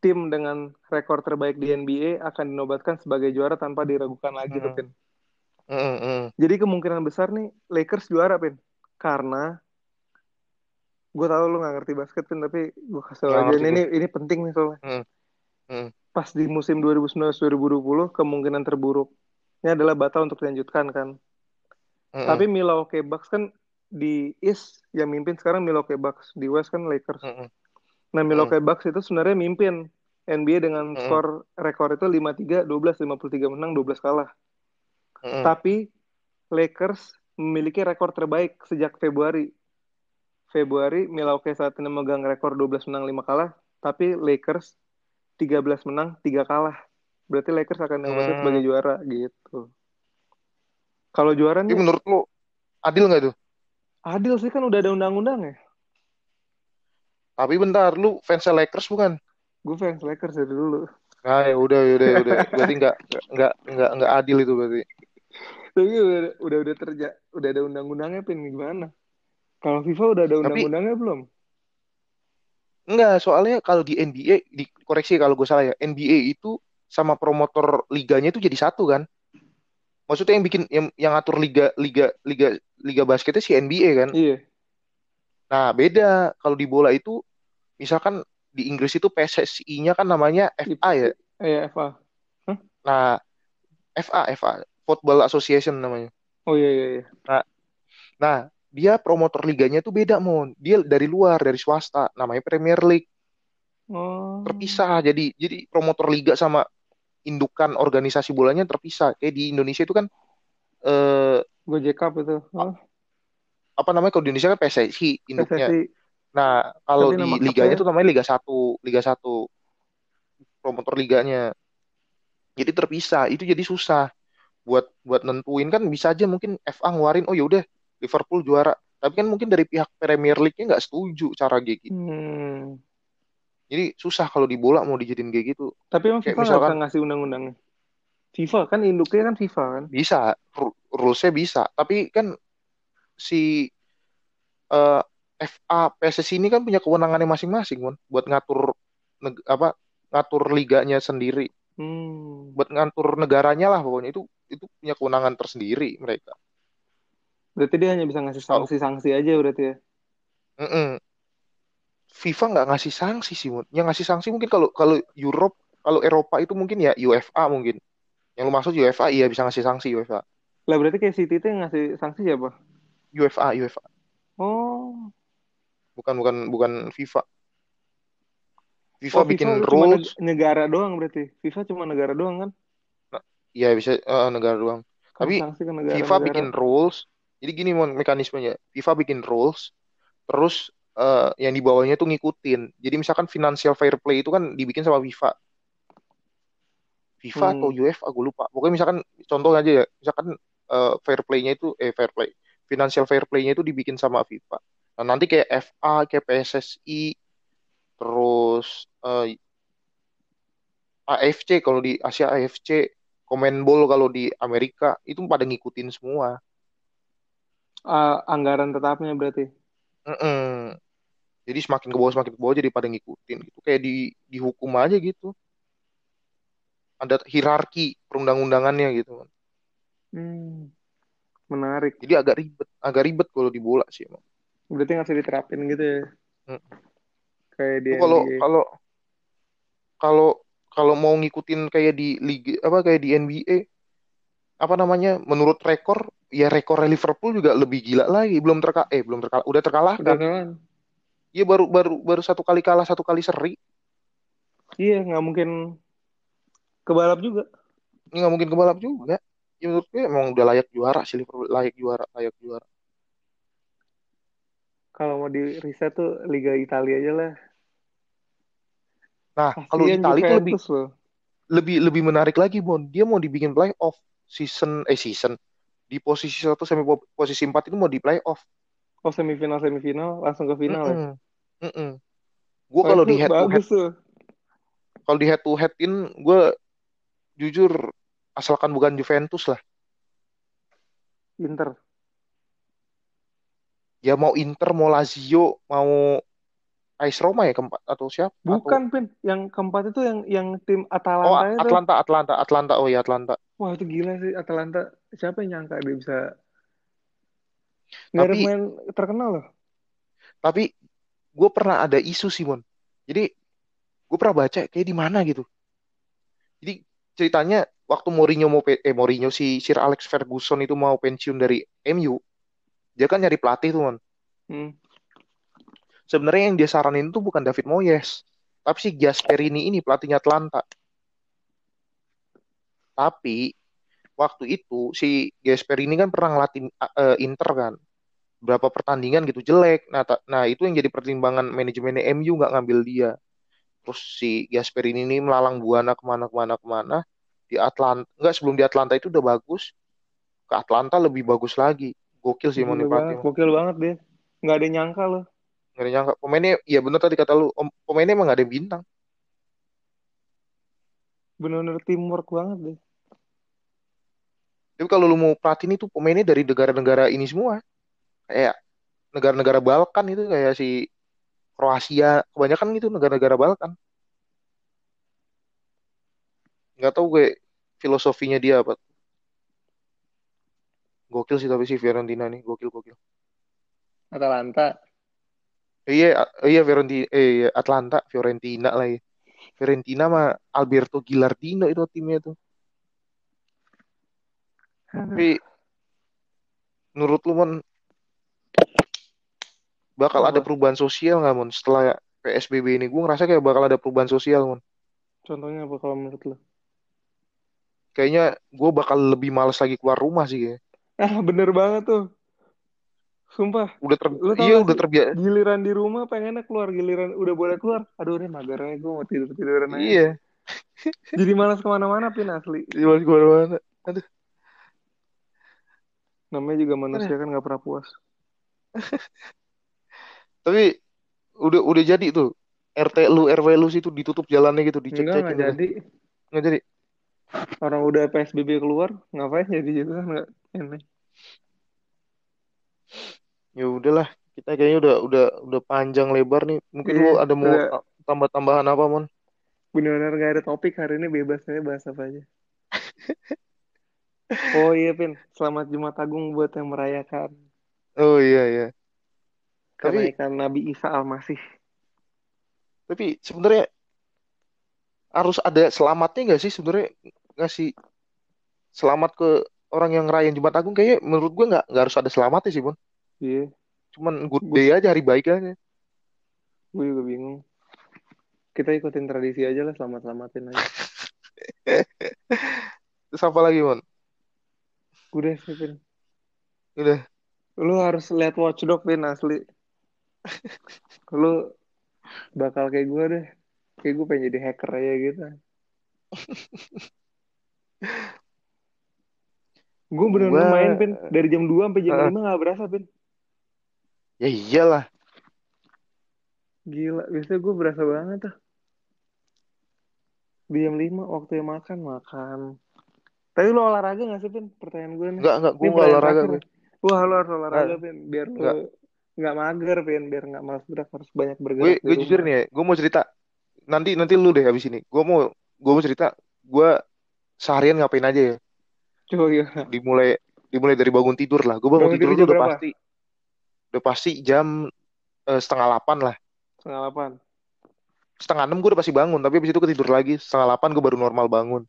tim dengan rekor terbaik di NBA akan dinobatkan sebagai juara tanpa diragukan lagi tuh Hmm. Pin. Mm-mm. Mm-mm. Jadi kemungkinan besar nih Lakers juara Pin karena gue tahu lu nggak ngerti basket Pin tapi gue kasih tau aja ini, ini ini penting nih soalnya. Hmm. Hmm. Pas di musim 2019-2020 kemungkinan terburuknya adalah batal untuk dilanjutkan kan. Mm-mm. Tapi Milwaukee Bucks kan di East yang mimpin sekarang Milwaukee Bucks, di West kan Lakers. Nah, Milwaukee Bucks itu sebenarnya mimpin NBA dengan Mm-mm. skor rekor itu 5-3, 12, 53 menang, 12 kalah. Mm-mm. Tapi Lakers memiliki rekor terbaik sejak Februari. Februari Milwaukee saat ini memegang rekor 12 menang 5 kalah, tapi Lakers 13 menang 3 kalah. Berarti Lakers akan dinobatkan Hmm. sebagai juara gitu. Kalau juara nih menurut lu adil nggak tuh? adil sih kan udah ada undang-undang ya. Tapi bentar, lu fans Lakers bukan? Gue fans Lakers dari dulu. Nah, ya udah, ya udah, ya udah. Berarti nggak nggak nggak nggak adil itu berarti. Tapi udah udah udah terja udah ada undang-undangnya pin gimana? Kalau FIFA udah ada Tapi- undang-undangnya belum? Enggak, soalnya kalau di NBA, dikoreksi kalau gue salah ya, NBA itu sama promotor liganya itu jadi satu kan? Maksudnya yang bikin yang yang atur liga liga liga liga basketnya si NBA kan? Iya. Nah, beda kalau di bola itu misalkan di Inggris itu PSSI-nya kan namanya FA ya. Eh FA. Nah, FA FA Football Association namanya. Oh iya iya iya. Nah, dia promotor liganya tuh beda, Mon. Dia dari luar, dari swasta, namanya Premier League. Oh. Terpisah. Jadi jadi promotor liga sama indukan organisasi bolanya terpisah. Kayak di Indonesia itu kan eh Gojek Cup itu. Oh, apa namanya kalau di Indonesia kan PSSI induknya. PSSI. Nah, kalau di liganya klubnya- tuh namanya Liga 1, Liga 1. Promotor liganya. Jadi terpisah, itu jadi susah. Buat buat nentuin kan bisa aja mungkin FA ngeluarin oh ya udah Liverpool juara. Tapi kan mungkin dari pihak Premier League-nya nggak setuju cara kayak gitu. Hmm. Jadi susah kalau di bola mau dijadiin kayak gitu. Tapi emang Kayak FIFA misalkan- bisa ngasih undang-undangnya. FIFA kan induknya kan FIFA kan. Bisa, ru- rules-nya bisa. Tapi kan si eh, FA PSSI ini kan punya kewenangannya masing-masing, Mon, buat ngatur neg- apa ngatur liganya sendiri. Hmm. buat ngatur negaranya lah pokoknya itu itu punya kewenangan tersendiri mereka. Berarti dia hanya bisa ngasih sanksi-sanksi aja berarti ya. Mm-mm. FIFA nggak ngasih sanksi sih, Mun. Yang ngasih sanksi mungkin kalau kalau Europe, kalau Eropa itu mungkin ya UEFA mungkin. Yang lu maksud UEFA iya bisa ngasih sanksi UEFA. Lah berarti kayak City itu yang ngasih sanksi siapa? UEFA, UEFA. Oh. Bukan bukan bukan FIFA. FIFA Oh, bikin FIFA rules, neg- negara doang berarti. FIFA cuma negara doang kan? ya bisa eh, negara doang. Kan Tapi ke negara, FIFA bikin rules. Jadi gini mon mekanismenya. FIFA bikin rules, terus eh, yang di bawahnya tuh ngikutin. Jadi misalkan financial fair play itu kan dibikin sama FIFA. FIFA Hmm. atau UEFA, gue lupa. Pokoknya misalkan contoh aja ya, misalkan eh, fair play-nya itu eh fair play, financial fair play-nya itu dibikin sama FIFA. Nah, nanti kayak FA, kayak PSSI, terus eh, AFC kalau di Asia AFC, Comenbol kalau di Amerika itu pada ngikutin semua. Ah, anggaran tetapnya berarti. Mm-mm. Jadi semakin ke bawah semakin ke bawah jadi pada ngikutin gitu. Kayak di dihukum aja gitu. Ada hierarki perundang-undangannya gitu. Hmm. Menarik. Jadi agak ribet, agak ribet kalau di bola sih emang. Berarti nggak bisa diterapin gitu ya. Hmm. Kayak di Itu kalau kalau kalau kalau mau ngikutin kayak di liga apa kayak di NBA apa namanya menurut rekor ya rekor Liverpool juga lebih gila lagi belum terka eh belum terkalah udah Udah terkalahkan kan? Iya baru baru baru satu kali kalah satu kali seri Iya, nggak mungkin kebalap juga. ini nggak mungkin kebalap juga ya menurut gue emang udah layak juara sih Liverpool layak juara layak juara Kalau mau di riset tuh Liga Italia aja lah. nah kalau Italia itu lebih loh. lebih lebih menarik lagi Bon dia mau dibikin playoff season eh season di posisi satu sampai po- posisi empat itu mau di playoff Oh semifinal semifinal langsung ke final ya. Mm-mm. Mm-mm. gue kalau di head to head kalau di head to headin gue jujur asalkan bukan Juventus lah Inter. Ya mau Inter mau Lazio mau AS Roma ya keempat atau siapa Atau- Bukan Pin, yang keempat itu yang yang tim oh Atalanta itu. Atlanta Atlanta Atlanta oh ya Atlanta Wah itu gila sih Atalanta. Siapa yang nyangka dia bisa Tapi- pemain terkenal loh. tapi gue pernah ada isu Simon jadi gue pernah baca kayak di mana gitu jadi ceritanya waktu Mourinho mau eh Mourinho si Sir Alex Ferguson itu mau pensiun dari MU dia kan nyari pelatih tuh man Hmm. sebenarnya yang dia saranin tuh bukan David Moyes tapi si Gasperini ini pelatihnya Atlanta. Tapi waktu itu si Gasper ini kan pernah ngelatih eh, Inter kan. Berapa pertandingan gitu jelek. Nah ta- nah itu yang jadi pertimbangan manajemen MU nggak ngambil dia. Terus si Gasper ini melalang buana ke mana ke mana ke mana. Di Atlanta nggak sebelum di Atlanta itu udah bagus. Ke Atlanta lebih bagus lagi gokil sih Moni Pelatih gokil banget deh. Nggak ada yang nyangka loh. nggak ada nyangka. Pemainnya ya bener tadi kata lu pemainnya emang gak ada yang bintang. Bener-bener teamwork banget deh. tapi kalau lu mau perhatiin itu pemainnya dari negara-negara ini semua. Kayak negara-negara Balkan itu kayak si Kroasia. Kebanyakan gitu negara-negara Balkan. Nggak tahu gue filosofinya dia apa gokil sih tapi si Fiorentina nih. Gokil gokil. Atalanta. iya iya Fiorentina eh iya, Atlanta Fiorentina lagi Fiorentina mah Alberto Gilardino itu timnya tuh. Tapi menurut lu mon bakal ada Apa? perubahan sosial nggak mon? Setelah PSBB ini gue ngerasa kayak bakal ada perubahan sosial mon. Contohnya apa kalau menurut lo? kayaknya gue bakal lebih males lagi keluar rumah sih kayak Ah, bener banget tuh. Sumpah. udah ter Lu iya gak udah sih? terbiasa Giliran di rumah pengennya keluar. Giliran udah boleh keluar. Aduh, ini mager aja. Gue mau tidur-tiduran aja. iya <laughs> Jadi malas ke mana-mana, Pin, asli. Iya, masih ke mana-mana. Aduh, Namanya juga aduh. manusia kan gak pernah puas. <laughs> Tapi udah udah jadi tuh. RT lu, RW lu situ ditutup jalannya gitu, Enggak, dicek-cekin nggak udah. jadi. Nggak jadi. Orang udah PSBB keluar, ngapain jadi gitu kan? Nggak, ini. Ya udahlah, kita kayaknya udah udah udah panjang lebar nih. Mungkin lu Iya, ada mau udah uh, tambah-tambahan apa, Mon? bener-bener gak ada topik hari ini bebas aja bahas apa aja. <laughs> Oh iya, Pin. Selamat Jumat Agung buat yang merayakan Oh iya iya. Tapi kenaikan Nabi Isa Al-Masih. tapi sebenarnya harus ada selamatnya nggak sih sebenarnya ngasih selamat ke orang yang ngerayain Jumat Agung kayaknya menurut gue nggak nggak harus ada selamatnya sih, Mon. Iya, Cuman good day aja, hari baik aja. gue juga bingung. Kita ikutin tradisi aja lah, selamat-selamatin aja. <laughs> Terus apa lagi, Mon? Udah sih, Pin. Udah. Lu harus lihat Watch Dog, Pin, asli. <laughs> Lu bakal kayak gue deh. Kayak gue pengen jadi hacker aja gitu. <laughs> Gue bener-bener Gua main, Pin. Dari jam 2 sampai jam Heeh. 5 gak berasa, Pin. ya iyalah. Gila, biasanya gue berasa banget tuh. Di jam 5 waktunya makan, makan. Tapi lu olahraga gak sih, Pin? Pertanyaan gue nih. Enggak, enggak, gue pertanyaan olahraga gue. Wah, lu harus olahraga, Pin. Biar lu enggak. nggak mager, Pin. Biar nggak malas gerak. Harus banyak bergerak gue jujur nih ya, gue mau cerita. Nanti nanti lu deh habis ini. Gue mau gue mau cerita. Gue seharian ngapain aja ya. Coba ya. Dimulai dimulai dari bangun tidur lah. Gue bangun Bangun tidur tidur udah berapa? pasti udah pasti jam eh, setengah delapan lah. Setengah delapan. Setengah enam gue udah pasti bangun. Tapi habis itu ketidur lagi. Setengah delapan gue baru normal bangun.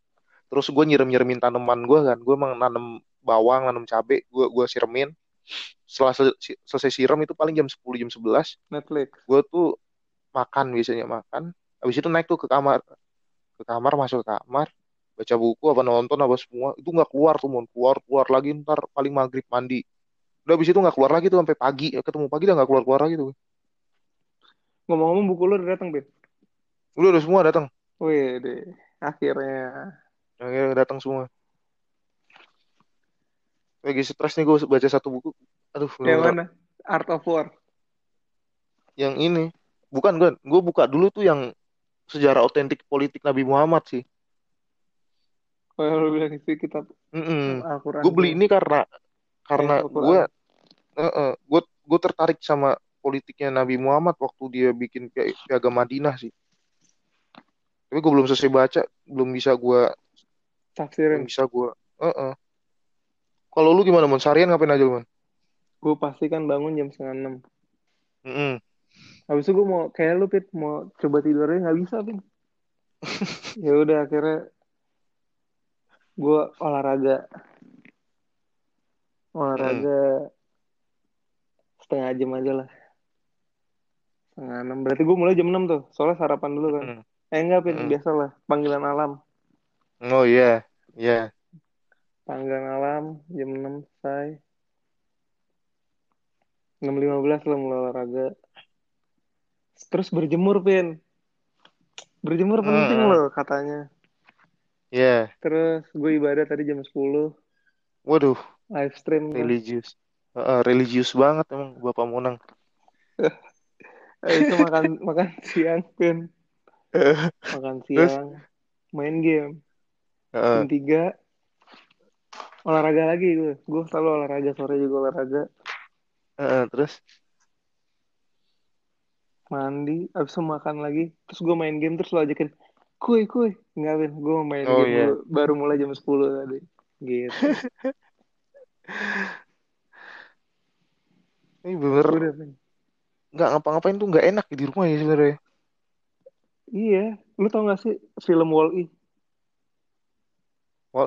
Terus gue nyirem nyiremin tanaman gue kan. Gue emang nanam bawang, nanam cabe. Gue gue siremin. Setelah sel- selesai siram itu paling jam 10 jam 11 Netflix. gue tuh makan biasanya makan habis itu naik tuh ke kamar ke kamar masuk ke kamar baca buku apa nonton apa semua itu nggak keluar tuh mau keluar keluar lagi ntar paling maghrib mandi udah habis itu nggak keluar lagi tuh sampai pagi ketemu pagi udah nggak keluar keluar lagi tuh Ngomong-ngomong buku lu udah datang, Pin? udah udah semua datang Wih, deh. Akhirnya. akhirnya datang semua lagi stres nih gue baca satu buku aduh Yang mana? Art of War. yang ini bukan gue gue buka dulu tuh yang sejarah otentik politik Nabi Muhammad sih Kalau lu bilang itu kitab Mm-mm. Al-Quran gue beli ini karena karena gue gue gue tertarik sama politiknya Nabi Muhammad waktu dia bikin pi- piagam Madinah sih. Tapi gue belum selesai baca, belum bisa gue, belum Tafsirin. bisa gue. Heeh. Kalau lu gimana, Mon? Seharian ngapain aja, lu, Mon? Gue pasti kan bangun jam setengah enam. Mm-mm. Habis itu gue mau kayak lu Pit mau coba tidur aja nggak bisa Pit. <laughs> Ya udah akhirnya gue olahraga. Olahraga setengah jam aja lah. Setengah enam. Berarti gue mulai jam enam tuh. Soalnya sarapan dulu kan. Mm-mm. eh enggak Pin. Mm-mm. biasa lah. Panggilan alam. Oh iya, iya. tanggal malam jam 6 selesai. 6.15 lah mulai olahraga. Terus berjemur pin. Berjemur penting Hmm. loh katanya Ya, terus gue ibadah tadi jam 10 waduh, live stream lah. religius. Heeh, religius banget emang Bapak Monang. Habis <laughs> itu makan makan siang pin <laughs> makan Terus? siang main game. Heeh, jam 3 olahraga lagi gue. Gue selalu olahraga sore juga olahraga. Heeh, terus? mandi abis itu makan lagi. Terus gue main game terus lo ajakin kuy kuy nggak Vin gue mau main Oh, game iya. dulu. baru mulai jam 10 tadi gitu <laughs> Ini bener udah nggak ngapa-ngapain tuh nggak enak di rumah ya sebenarnya. iya lu tau gak sih film Wall-E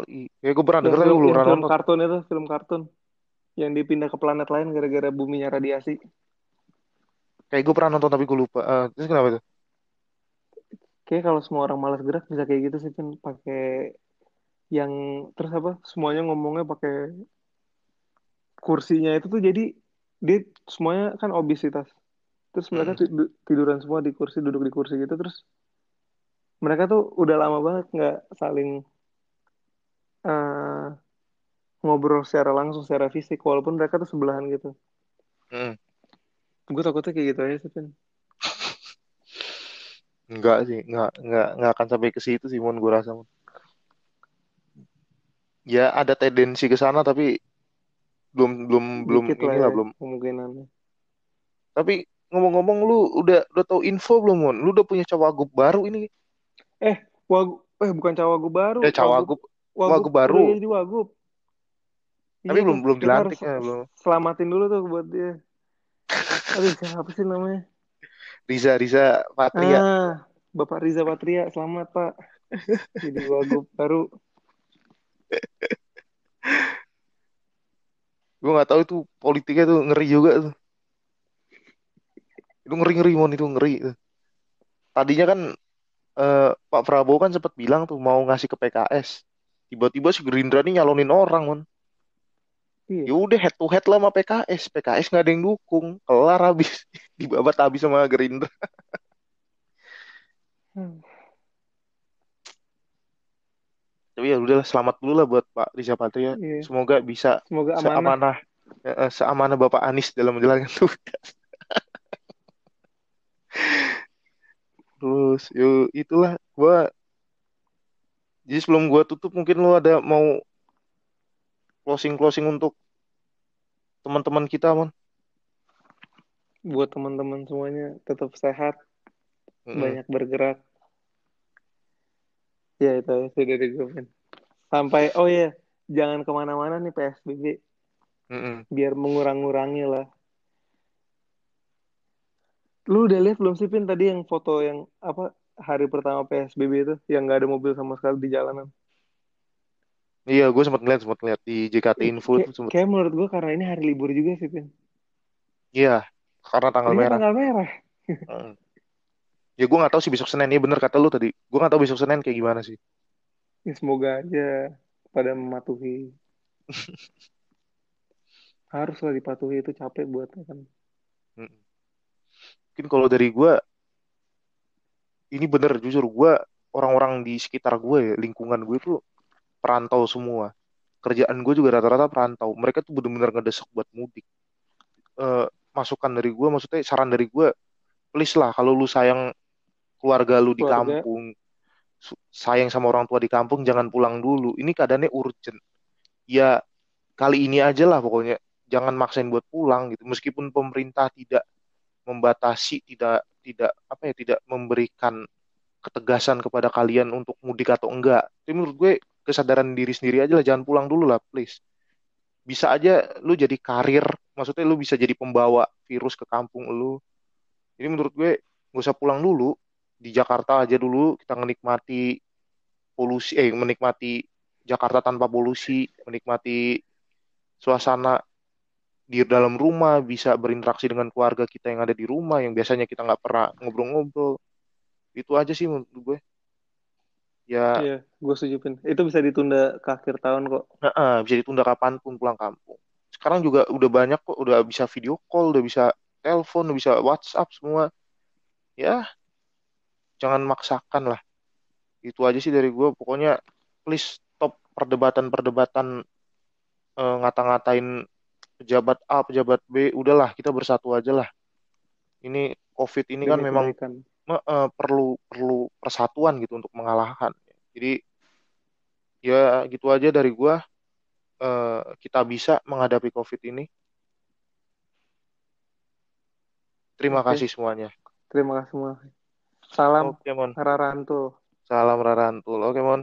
i- ya gue pernah denger yang pernah film nonton. kartun itu film kartun yang dipindah ke planet lain gara-gara buminya radiasi Kayak gue pernah nonton tapi gue lupa. Eh, terus kenapa tuh? Kayak kalau semua orang malas gerak bisa kayak gitu sih Vin pakai yang terus apa semuanya ngomongnya pakai kursinya itu tuh jadi dia semuanya kan obesitas. Terus mereka tidu- tiduran semua di kursi duduk di kursi gitu terus mereka tuh udah lama banget nggak saling eh, ngobrol secara langsung secara fisik walaupun mereka tuh sebelahan gitu. Mm-mm. gue takutnya kayak gitu aja sih Vin Enggak sih, enggak, enggak, enggak akan sampai ke situ sih, Mon, gue rasa. Mon. Ya ada tendensi ke sana tapi belum belum belum dikit lah inilah ya belum. kemungkinannya Tapi ngomong-ngomong lu udah udah tahu info belum, Mon? Lu udah punya cawagup baru ini? eh wagu eh bukan cawagup baru Ya wagup cawagup, wagup wagup baru. udah jadi wagup Tapi iya belum belum dilantik ya, belum. selamatin dulu tuh buat dia aduh siapa sih namanya Riza Riza Patria. ah Bapak Riza Patria selamat Pak <laughs> jadi wagup baru Gue nggak tahu itu politiknya tuh ngeri juga tuh. Itu ngeri-ngeri, Mon, itu ngeri. tuh. Tadinya kan eh, Pak Prabowo kan sempat bilang tuh mau ngasih ke PKS. Tiba-tiba si Gerindra nih nyalonin orang, Mon. Iya Ya udah head to head lah sama PKS. PKS nggak ada yang dukung. Kelar habis. <laughs> Dibabat habis sama Gerindra. Hmm. Tapi ya udahlah selamat dulu lah buat Pak Riza Patria. iya Semoga bisa semoga amanah seamanah eh, seamanah Bapak Anies dalam menjalankan <laughs> tugas. Terus yo itulah gua jadi sebelum gua tutup mungkin lu ada mau closing-closing untuk teman-teman kita, Mon. buat teman-teman semuanya tetap sehat Mm-mm. banyak bergerak ya itu sih dari gue sampai oh iya jangan ke mana-mana nih PSBB Mm-mm. biar mengurang-ngurangi lah lu udah lihat belum sih Pin tadi yang foto yang apa hari pertama PSBB itu yang nggak ada mobil sama sekali di jalanan Iya, gue sempat ngeliat, sempat ngeliat di JKT Eh, Info kayak, tuh sempat. kayak menurut gue karena ini hari libur juga sih Pin Iya, karena tanggal ini kan merah. tanggal merah. Ya gue nggak tahu sih besok Senin. Iya bener kata lu tadi. Gue nggak tahu besok Senin kayak gimana sih. ya, semoga aja pada mematuhi <laughs> harus lah dipatuhi itu capek buat kan. Mungkin kalau dari gue, ini bener jujur gue orang-orang di sekitar gue ya, lingkungan gue tuh perantau semua. Kerjaan gue juga rata-rata perantau. Mereka tuh bener-bener ngedesek buat mudik. Eh, masukan dari gue, maksudnya saran dari gue, please lah kalau lu sayang keluarga lu di keluarga kampung, sayang sama orang tua di kampung, jangan pulang dulu. Ini keadaannya urgent. Ya kali ini aja lah pokoknya. Jangan maksain buat pulang gitu. Meskipun pemerintah tidak membatasi, tidak tidak apa ya, tidak memberikan ketegasan kepada kalian untuk mudik atau enggak. Tapi menurut gue kesadaran diri sendiri aja lah, jangan pulang dulu lah, please. Bisa aja lu jadi karir, maksudnya lu bisa jadi pembawa virus ke kampung lu. Ini menurut gue nggak usah pulang dulu. Di Jakarta aja dulu kita menikmati polusi, eh menikmati Jakarta tanpa polusi, menikmati suasana di dalam rumah, bisa berinteraksi dengan keluarga kita yang ada di rumah, yang biasanya kita nggak pernah ngobrol-ngobrol. Itu aja sih menurut gue. Ya. Iya, gue setuju Pin. Itu bisa ditunda ke akhir tahun kok. nah, eh, bisa ditunda kapan pun pulang kampung. Sekarang juga udah banyak kok udah bisa video call udah bisa telepon udah bisa WhatsApp semua. Ya jangan maksakan lah. Itu aja sih dari gue pokoknya please stop perdebatan-perdebatan eh, ngata-ngatain pejabat A pejabat B. Udahlah kita bersatu aja lah. Ini COVID ini kan Demi memang kebaikan. Me- eh, perlu perlu persatuan gitu untuk mengalahkan. Jadi ya gitu aja dari gue Eh, kita bisa menghadapi COVID ini. Terima Oke, kasih semuanya. Terima kasih semua. Salam oke mon. Raranto. salam Rarantul oke mon